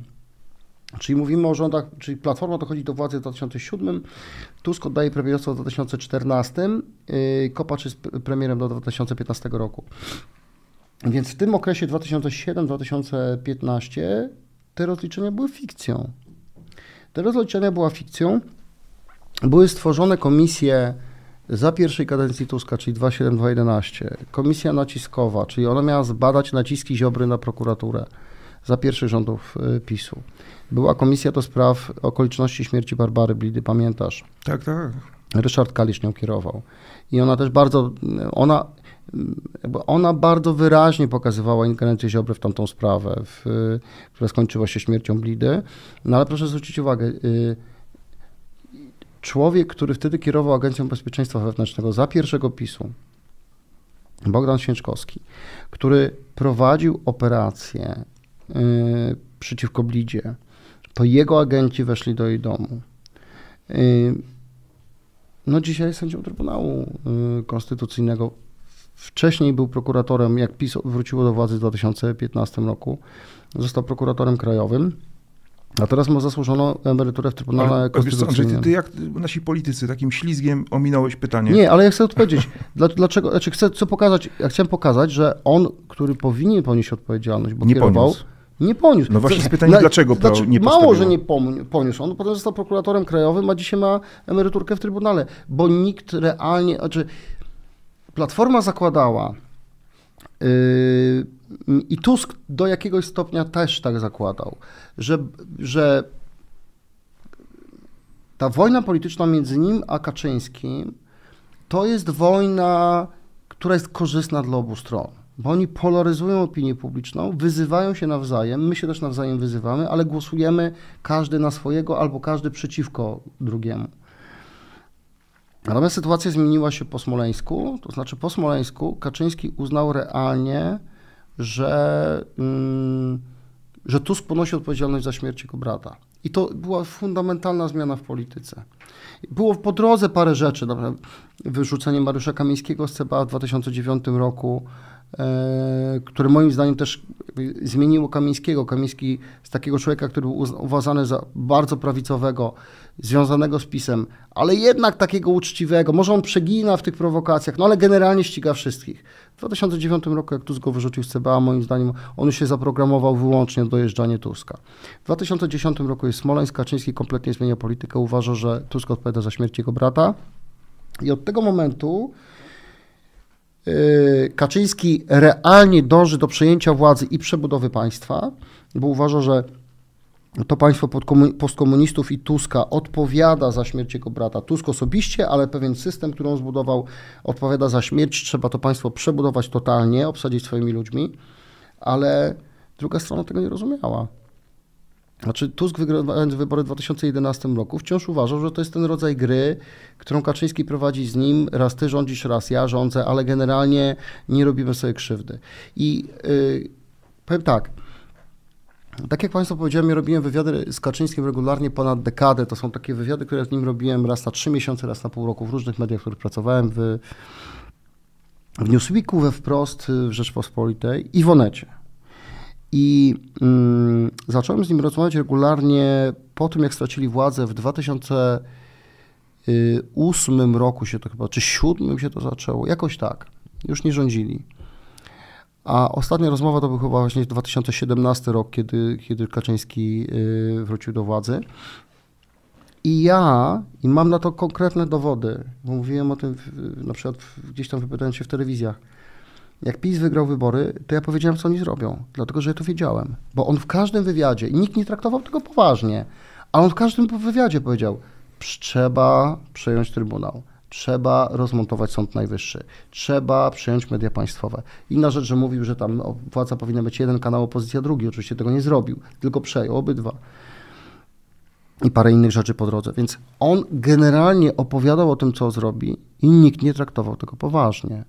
[SPEAKER 3] czyli mówimy o rządach, czyli Platforma dochodzi do władzy w 2007, Tusk oddaje premierostwo w 2014, yy, Kopacz jest premierem do 2015 roku. Więc w tym okresie 2007-2015 te rozliczenia były fikcją. Te rozliczenia była fikcją, były stworzone komisje za pierwszej kadencji Tuska, czyli 27211, komisja naciskowa, czyli ona miała zbadać naciski Ziobry na prokuraturę za pierwszych rządów y, PiSu. Była komisja do spraw okoliczności śmierci Barbary Blidy, pamiętasz?
[SPEAKER 2] Tak, tak.
[SPEAKER 3] Ryszard Kalisz nią kierował. I ona też bardzo, ona, ona bardzo wyraźnie pokazywała ingerencję Ziobry w tamtą sprawę, w, która skończyła się śmiercią Blidy. No ale proszę zwrócić uwagę, y, człowiek, który wtedy kierował Agencją Bezpieczeństwa Wewnętrznego za pierwszego PiSu, Bogdan Święczkowski, który prowadził operację y, przeciwko Blidzie, to jego agenci weszli do jej domu. Y, no dzisiaj jest sędzią Trybunału y, Konstytucyjnego. Wcześniej był prokuratorem, jak PiS wróciło do władzy w 2015 roku. Został prokuratorem krajowym, a teraz ma zasłużoną emeryturę w Trybunale
[SPEAKER 2] Ale, a wiesz
[SPEAKER 3] Konstytucyjnym.
[SPEAKER 2] ty, ty jak nasi politycy takim ślizgiem ominąłeś pytanie.
[SPEAKER 3] Nie, ale ja chcę odpowiedzieć. Dla- Dlaczego? Znaczy chcę co pokazać. Ja chciałem pokazać, że on, który powinien ponieść odpowiedzialność, bo
[SPEAKER 2] Nie
[SPEAKER 3] kierował,
[SPEAKER 2] poniósł.
[SPEAKER 3] nie poniósł.
[SPEAKER 2] No właśnie jest pytanie, dlaczego PO nie
[SPEAKER 3] Mało, że nie poniósł. On potem został prokuratorem krajowym, a dzisiaj ma emeryturkę w Trybunale, bo nikt realnie, znaczy Platforma zakładała yy, i Tusk do jakiegoś stopnia też tak zakładał, że, że ta wojna polityczna między nim a Kaczyńskim to jest wojna, która jest korzystna dla obu stron. Bo oni polaryzują opinię publiczną, wyzywają się nawzajem, my się też nawzajem wyzywamy, ale głosujemy każdy na swojego albo każdy przeciwko drugiemu. Natomiast sytuacja zmieniła się po Smoleńsku, to znaczy po Smoleńsku Kaczyński uznał realnie, że, mm, że Tusk ponosi odpowiedzialność za śmierć jego brata. I to była fundamentalna zmiana w polityce. Było po drodze parę rzeczy, przykład wyrzucenie Mariusza Kamińskiego z CBA w 2009 roku, e, które moim zdaniem też zmieniło Kamińskiego. Kamiński z takiego człowieka, który był uważany za bardzo prawicowego, związanego z PiSem, ale jednak takiego uczciwego. Może on przegina w tych prowokacjach, no ale generalnie ściga wszystkich. W 2009 roku, jak Tusk go wyrzucił z CBA, moim zdaniem on już się zaprogramował wyłącznie do dojeżdżania Tuska. W 2010 roku jest Smoleńsk, Kaczyński kompletnie zmienia politykę, uważa, że Tusk odpowiada za śmierć jego brata. I od tego momentu yy, Kaczyński realnie dąży do przejęcia władzy i przebudowy państwa, bo uważa, że to państwo postkomunistów i Tuska odpowiada za śmierć jego brata. Tusk osobiście, ale pewien system, który on zbudował, odpowiada za śmierć. Trzeba to państwo przebudować totalnie, obsadzić swoimi ludźmi, ale druga strona tego nie rozumiała. Znaczy, Tusk wygrając wybory w 2011 roku wciąż uważał, że to jest ten rodzaj gry, którą Kaczyński prowadzi z nim. Raz ty rządzisz, raz ja rządzę, ale generalnie nie robimy sobie krzywdy. I yy, powiem tak. Tak jak Państwu powiedziałem, ja robiłem wywiady z Kaczyńskim regularnie ponad dekadę. To są takie wywiady, które z nim robiłem raz na trzy miesiące, raz na pół roku w różnych mediach, w których pracowałem, w, w Newsweeku, we Wprost, w Rzeczpospolitej i w Onecie. I mm, zacząłem z nim rozmawiać regularnie po tym, jak stracili władzę w 2008 roku się to chyba, czy 2007 się to zaczęło, jakoś tak. Już nie rządzili. A ostatnia rozmowa to był chyba właśnie 2017 rok, kiedy, kiedy Kaczyński y, wrócił do władzy. I ja, i mam na to konkretne dowody, bo mówiłem o tym w, na przykład gdzieś tam wypowiadając się w telewizjach. Jak PiS wygrał wybory, to ja powiedziałem, co oni zrobią, dlatego że ja to wiedziałem. Bo on w każdym wywiadzie, i nikt nie traktował tego poważnie, ale on w każdym wywiadzie powiedział, trzeba przejąć Trybunał, trzeba rozmontować Sąd Najwyższy, trzeba przejąć media państwowe. Inna rzecz, że mówił, że tam o, władza powinna być jeden kanał, opozycja drugi. Oczywiście tego nie zrobił, tylko przejął obydwa. I parę innych rzeczy po drodze. Więc on generalnie opowiadał o tym, co zrobi i nikt nie traktował tego poważnie.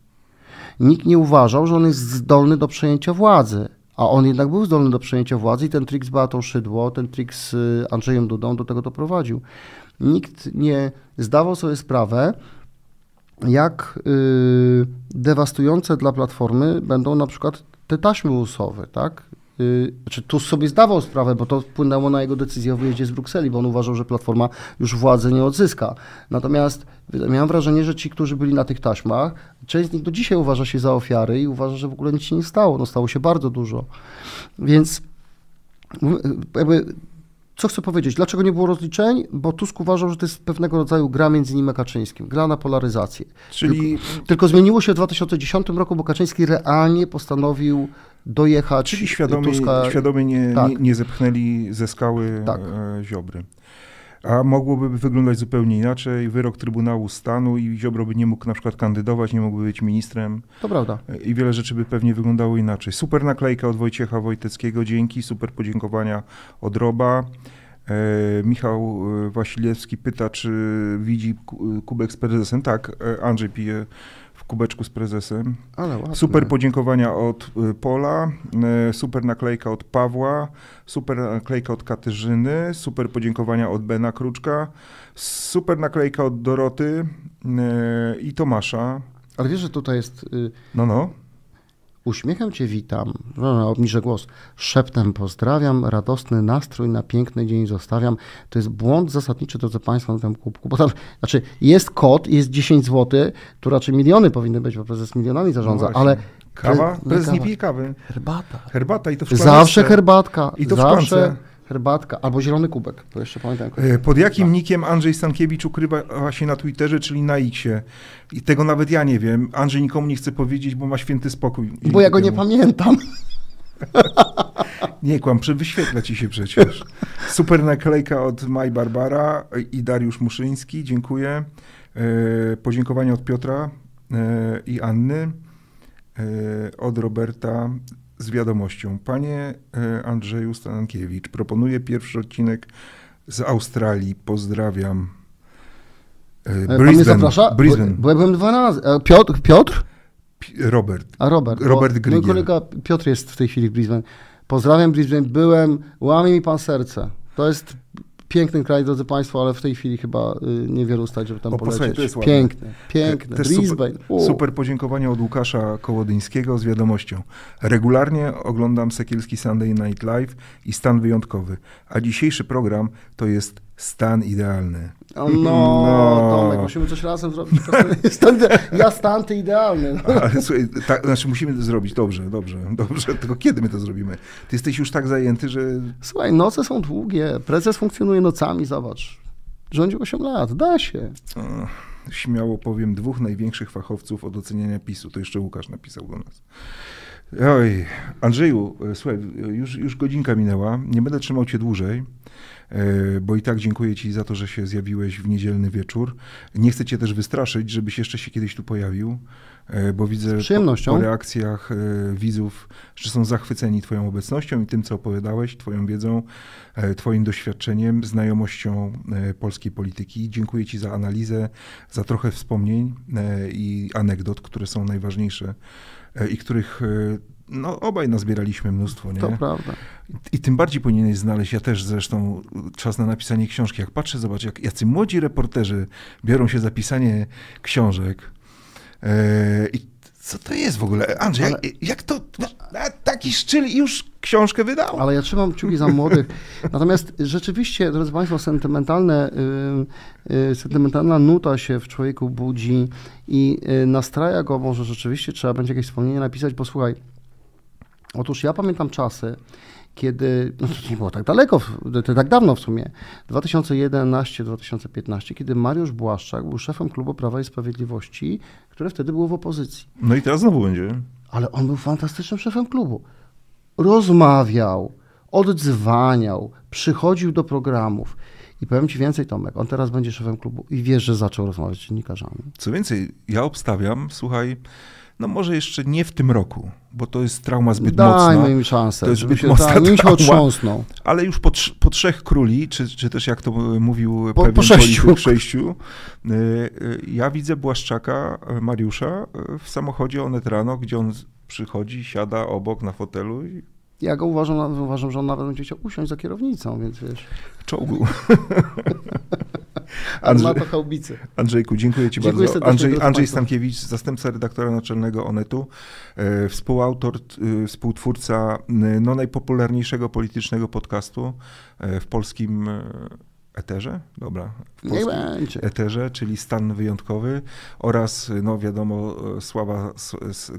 [SPEAKER 3] Nikt nie uważał, że on jest zdolny do przejęcia władzy. A on jednak był zdolny do przejęcia władzy i ten trik z Beatą Szydło, ten trik z y, Andrzejem Dudą do tego doprowadził. Nikt nie zdawał sobie sprawę, jak y, dewastujące dla Platformy będą na przykład te taśmy usowe, tak? Y, Znaczy, tu sobie zdawał sprawę, bo to wpłynęło na jego decyzję o wyjeździe z Brukseli, bo on uważał, że Platforma już władzy nie odzyska. Natomiast miałem wrażenie, że ci, którzy byli na tych taśmach, część z nich do dzisiaj uważa się za ofiary i uważa, że w ogóle nic się nie stało. No stało się bardzo dużo. Więc jakby co chcę powiedzieć? Dlaczego nie było rozliczeń? Bo Tusk uważał, że to jest pewnego rodzaju gra między nim a Kaczyńskim, gra na polaryzację.
[SPEAKER 2] Czyli,
[SPEAKER 3] Tylko zmieniło się w 2010 roku, bo Kaczyński realnie postanowił dojechać
[SPEAKER 2] czyli świadomie,
[SPEAKER 3] Tuska.
[SPEAKER 2] świadomie nie,
[SPEAKER 3] tak.
[SPEAKER 2] nie, nie zepchnęli ze skały
[SPEAKER 3] Tak.
[SPEAKER 2] e, Ziobry. A mogłoby wyglądać zupełnie inaczej. Wyrok Trybunału Stanu i Ziobro by nie mógł na przykład kandydować, nie mógłby być ministrem
[SPEAKER 3] To prawda.
[SPEAKER 2] i wiele rzeczy by pewnie wyglądało inaczej. Super naklejka od Wojciecha Wojteckiego, dzięki. Super podziękowania od Roba. E, Michał e, Wasilewski pyta, czy widzi ku- kubek z prezesem. Tak, e, Andrzej pije kubeczku z prezesem. Super podziękowania od y, Pola, y, super naklejka od Pawła, super naklejka od Katarzyny, super podziękowania od Bena Kruczka, super naklejka od Doroty y, i Tomasza.
[SPEAKER 3] Ale wiesz, że tutaj jest
[SPEAKER 2] No, no.
[SPEAKER 3] Uśmiechem Cię witam, no, no, obniżę głos, szeptem pozdrawiam, radosny nastrój na piękny dzień zostawiam. To jest błąd zasadniczy, drodzy Państwo, na tym kubku. Bo tam, znaczy jest kod, jest 10 zł, tu raczej miliony powinny być, bo prezes milionami zarządza,
[SPEAKER 2] No
[SPEAKER 3] ale...
[SPEAKER 2] Kawa?
[SPEAKER 3] Pre-
[SPEAKER 2] Prezes nie
[SPEAKER 3] kawa.
[SPEAKER 2] pije kawy.
[SPEAKER 3] Herbata.
[SPEAKER 2] Herbata i to w szklance.
[SPEAKER 3] Zawsze herbatka.
[SPEAKER 2] I to w
[SPEAKER 3] zawsze
[SPEAKER 2] szklance.
[SPEAKER 3] Herbatka. Albo zielony kubek, to jeszcze pamiętam.
[SPEAKER 2] Y, Pod jakim nikiem Andrzej Stankiewicz ukrywa się na Twitterze, czyli na Xie? I tego nawet ja nie wiem. Andrzej nikomu nie chce powiedzieć, bo ma święty spokój.
[SPEAKER 3] Bo ja go nie pamiętam.
[SPEAKER 2] Nie kłam, wyświetla ci się przecież. Super naklejka od Maj Barbara i Dariusz Muszyński, dziękuję. E, podziękowania od Piotra e, i Anny, e, od Roberta z wiadomością. Panie e, Andrzeju Stankiewicz, proponuję pierwszy odcinek z Australii. Pozdrawiam. E,
[SPEAKER 3] Pan mnie zaprasza?
[SPEAKER 2] Brisbane.
[SPEAKER 3] Bo, bo ja byłem dwa razy. E, Piotr? Piotr?
[SPEAKER 2] Robert.
[SPEAKER 3] A Robert.
[SPEAKER 2] Robert
[SPEAKER 3] bo
[SPEAKER 2] Grygiel.
[SPEAKER 3] Mój kolega Piotr jest w tej chwili w Brisbane. Pozdrawiam Brisbane, byłem, łamie mi pan serce. To jest piękny kraj, drodzy Państwo, ale w tej chwili chyba y, niewielu stać, żeby tam
[SPEAKER 2] O,
[SPEAKER 3] polecieć.
[SPEAKER 2] to jest ładne.
[SPEAKER 3] piękny, piękny.
[SPEAKER 2] Też
[SPEAKER 3] Brisbane.
[SPEAKER 2] super, super podziękowanie od Łukasza Kołodyńskiego z wiadomością. Regularnie oglądam Sekielski Sunday Night Live i stan wyjątkowy, a dzisiejszy program to jest stan idealny.
[SPEAKER 3] O, no,
[SPEAKER 2] No.
[SPEAKER 3] Tomek, musimy coś razem zrobić. Ja stan ty idealny. No.
[SPEAKER 2] Ale słuchaj, tak, znaczy musimy to zrobić dobrze, dobrze, dobrze, tylko kiedy my to zrobimy? Ty jesteś już tak zajęty, że
[SPEAKER 3] Słuchaj, noce są długie, prezes funkcjonuje nocami, zobacz. Rządził 8 lat, da się.
[SPEAKER 2] śmiało powiem dwóch największych fachowców od oceniania PiSu. To jeszcze Łukasz napisał do nas. Oj, Andrzeju, e, słuchaj, już, już godzinka minęła, nie będę trzymał cię dłużej, bo i tak dziękuję ci za to, że się zjawiłeś w niedzielny wieczór. Nie chcę cię też wystraszyć, żebyś jeszcze się kiedyś tu pojawił, e, bo widzę. Po, po reakcjach e, widzów, że są zachwyceni twoją obecnością i tym, co opowiadałeś, twoją wiedzą, e, twoim doświadczeniem, znajomością e, polskiej polityki. Dziękuję ci za analizę, za trochę wspomnień e, i anegdot, które są najważniejsze e, i których e, no, obaj nazbieraliśmy mnóstwo, nie?
[SPEAKER 3] To prawda.
[SPEAKER 2] I tym bardziej powinieneś znaleźć, ja też zresztą, czas na napisanie książki. Jak patrzę, zobacz, jak jacy młodzi reporterzy biorą się za pisanie książek. E, I co to jest w ogóle? Andrzej,
[SPEAKER 3] Ale-
[SPEAKER 2] jak, jak to, taki szczyl już książkę wydał?
[SPEAKER 3] Ale ja trzymam kciuki za młodych. Natomiast rzeczywiście, drodzy Państwo, sentymentalne, y, y, sentymentalna nuta się w człowieku budzi i y, nastraja go, może rzeczywiście trzeba będzie jakieś wspomnienie napisać, bo słuchaj, otóż ja pamiętam czasy, kiedy, no to nie było tak daleko, tak dawno w sumie, 2011-2015, kiedy Mariusz Błaszczak był szefem Klubu Prawa i Sprawiedliwości, które wtedy było w opozycji.
[SPEAKER 2] No i teraz znowu będzie.
[SPEAKER 3] Ale on był fantastycznym szefem klubu. Rozmawiał, oddzwaniał, przychodził do programów. I powiem Ci więcej, Tomek, on teraz będzie szefem klubu i wiesz, że zaczął rozmawiać z dziennikarzami.
[SPEAKER 2] Co więcej, ja obstawiam, słuchaj, no może jeszcze nie w tym roku, bo to jest trauma zbyt
[SPEAKER 3] Dajmy
[SPEAKER 2] mocna,
[SPEAKER 3] im szansę,
[SPEAKER 2] To jest zbyt
[SPEAKER 3] się,
[SPEAKER 2] mocna
[SPEAKER 3] tak, nim się
[SPEAKER 2] trauma.
[SPEAKER 3] otrząsną.
[SPEAKER 2] ale już po, trz- po trzech króli, czy, czy też jak to mówił
[SPEAKER 3] Po-
[SPEAKER 2] pewien
[SPEAKER 3] po sześciu.
[SPEAKER 2] polityk, sześciu, y, y, ja widzę Błaszczaka, Mariusza w samochodzie Onet rano, gdzie on przychodzi, siada obok na fotelu i
[SPEAKER 3] Ja go uważam, uważam, że on nawet będzie chciał usiąść za kierownicą, więc wiesz,
[SPEAKER 2] czołgu. Andrzej,
[SPEAKER 3] ma to haubicy.
[SPEAKER 2] Andrzejku, dziękuję Ci
[SPEAKER 3] Dziękuję
[SPEAKER 2] bardzo. Andrzej, Andrzej. Stankiewicz, zastępca redaktora naczelnego Onetu, e, współautor, e, współtwórca no, najpopularniejszego politycznego podcastu e, w polskim eterze, dobra, polskim
[SPEAKER 3] będzie.
[SPEAKER 2] eterze, czyli Stan Wyjątkowy oraz, no wiadomo, e, sława,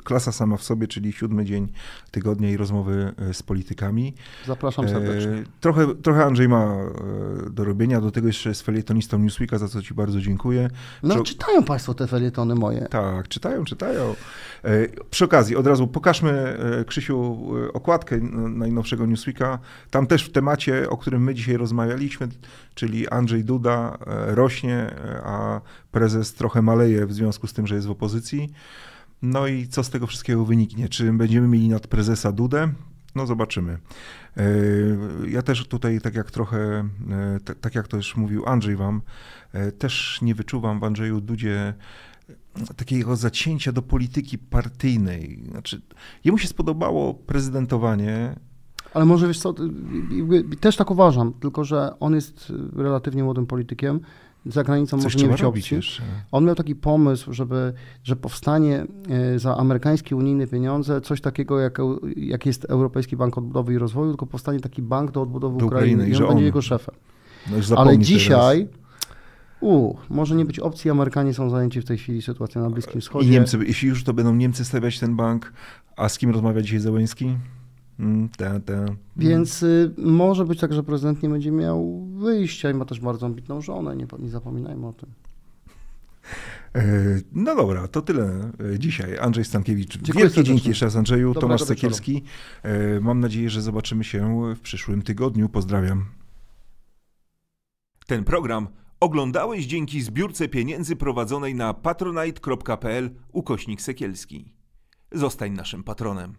[SPEAKER 2] klasa sama w sobie, czyli siódmy dzień tygodnia i rozmowy e, z politykami.
[SPEAKER 3] Zapraszam serdecznie.
[SPEAKER 2] E, trochę, trochę Andrzej ma e, do robienia, do tego jeszcze jest felietonistą Newsweeka, za co Ci bardzo dziękuję.
[SPEAKER 3] No, czytają Państwo te felietony moje.
[SPEAKER 2] tak, czytają, czytają. E, Przy okazji, od razu pokażmy, e, Krzysiu, e, okładkę najnowszego Newsweeka. Tam też w temacie, o którym my dzisiaj rozmawialiśmy, czyli Andrzej Duda e, rośnie, e, a prezes trochę maleje w związku z tym, że jest w opozycji. No i co z tego wszystkiego wyniknie? Czy będziemy mieli nad prezesa Dudę? No zobaczymy. E, Ja też tutaj, tak jak trochę, tak jak to już mówił Andrzej wam, też nie wyczuwam w Andrzeju Dudzie takiego zacięcia do polityki partyjnej. Znaczy, jemu się spodobało prezydentowanie.
[SPEAKER 3] Ale może wiesz co, też tak uważam, tylko że on jest relatywnie młodym politykiem, za granicą
[SPEAKER 2] Coś
[SPEAKER 3] może nie być opcji.
[SPEAKER 2] jeszcze.
[SPEAKER 3] On miał taki pomysł, żeby, że powstanie e, za amerykańskie unijne pieniądze coś takiego, jak, jak jest Europejski Bank Odbudowy i Rozwoju, tylko powstanie taki bank do odbudowy
[SPEAKER 2] Do
[SPEAKER 3] Ukrainy,
[SPEAKER 2] Ukrainy i że
[SPEAKER 3] on będzie
[SPEAKER 2] on-
[SPEAKER 3] jego szefem.
[SPEAKER 2] No
[SPEAKER 3] Ale dzisiaj, u, może nie być opcji, Amerykanie są zajęci w tej chwili sytuacją na Bliskim. Wschodzie.
[SPEAKER 2] I Niemcy, jeśli już to będą Niemcy stawiać ten bank, a z kim rozmawia dzisiaj Zełęński? Mm, ta, ta.
[SPEAKER 3] Więc y, może być tak, że prezydent nie będzie miał wyjścia i ma też bardzo ambitną żonę, nie, nie zapominajmy o tym.
[SPEAKER 2] E, No dobra, to tyle e, dzisiaj. Andrzej Stankiewicz.
[SPEAKER 3] Dziękuję
[SPEAKER 2] Wielkie
[SPEAKER 3] serdecznie.
[SPEAKER 2] dzięki jeszcze raz Andrzeju.
[SPEAKER 3] Dobrego
[SPEAKER 2] Tomasz
[SPEAKER 3] wieczoru.
[SPEAKER 2] Sekielski. E, Mam nadzieję, że zobaczymy się w przyszłym tygodniu. Pozdrawiam.
[SPEAKER 1] Ten program oglądałeś dzięki zbiórce pieniędzy prowadzonej na patronite.pl ukośnik Sekielski. Zostań naszym patronem.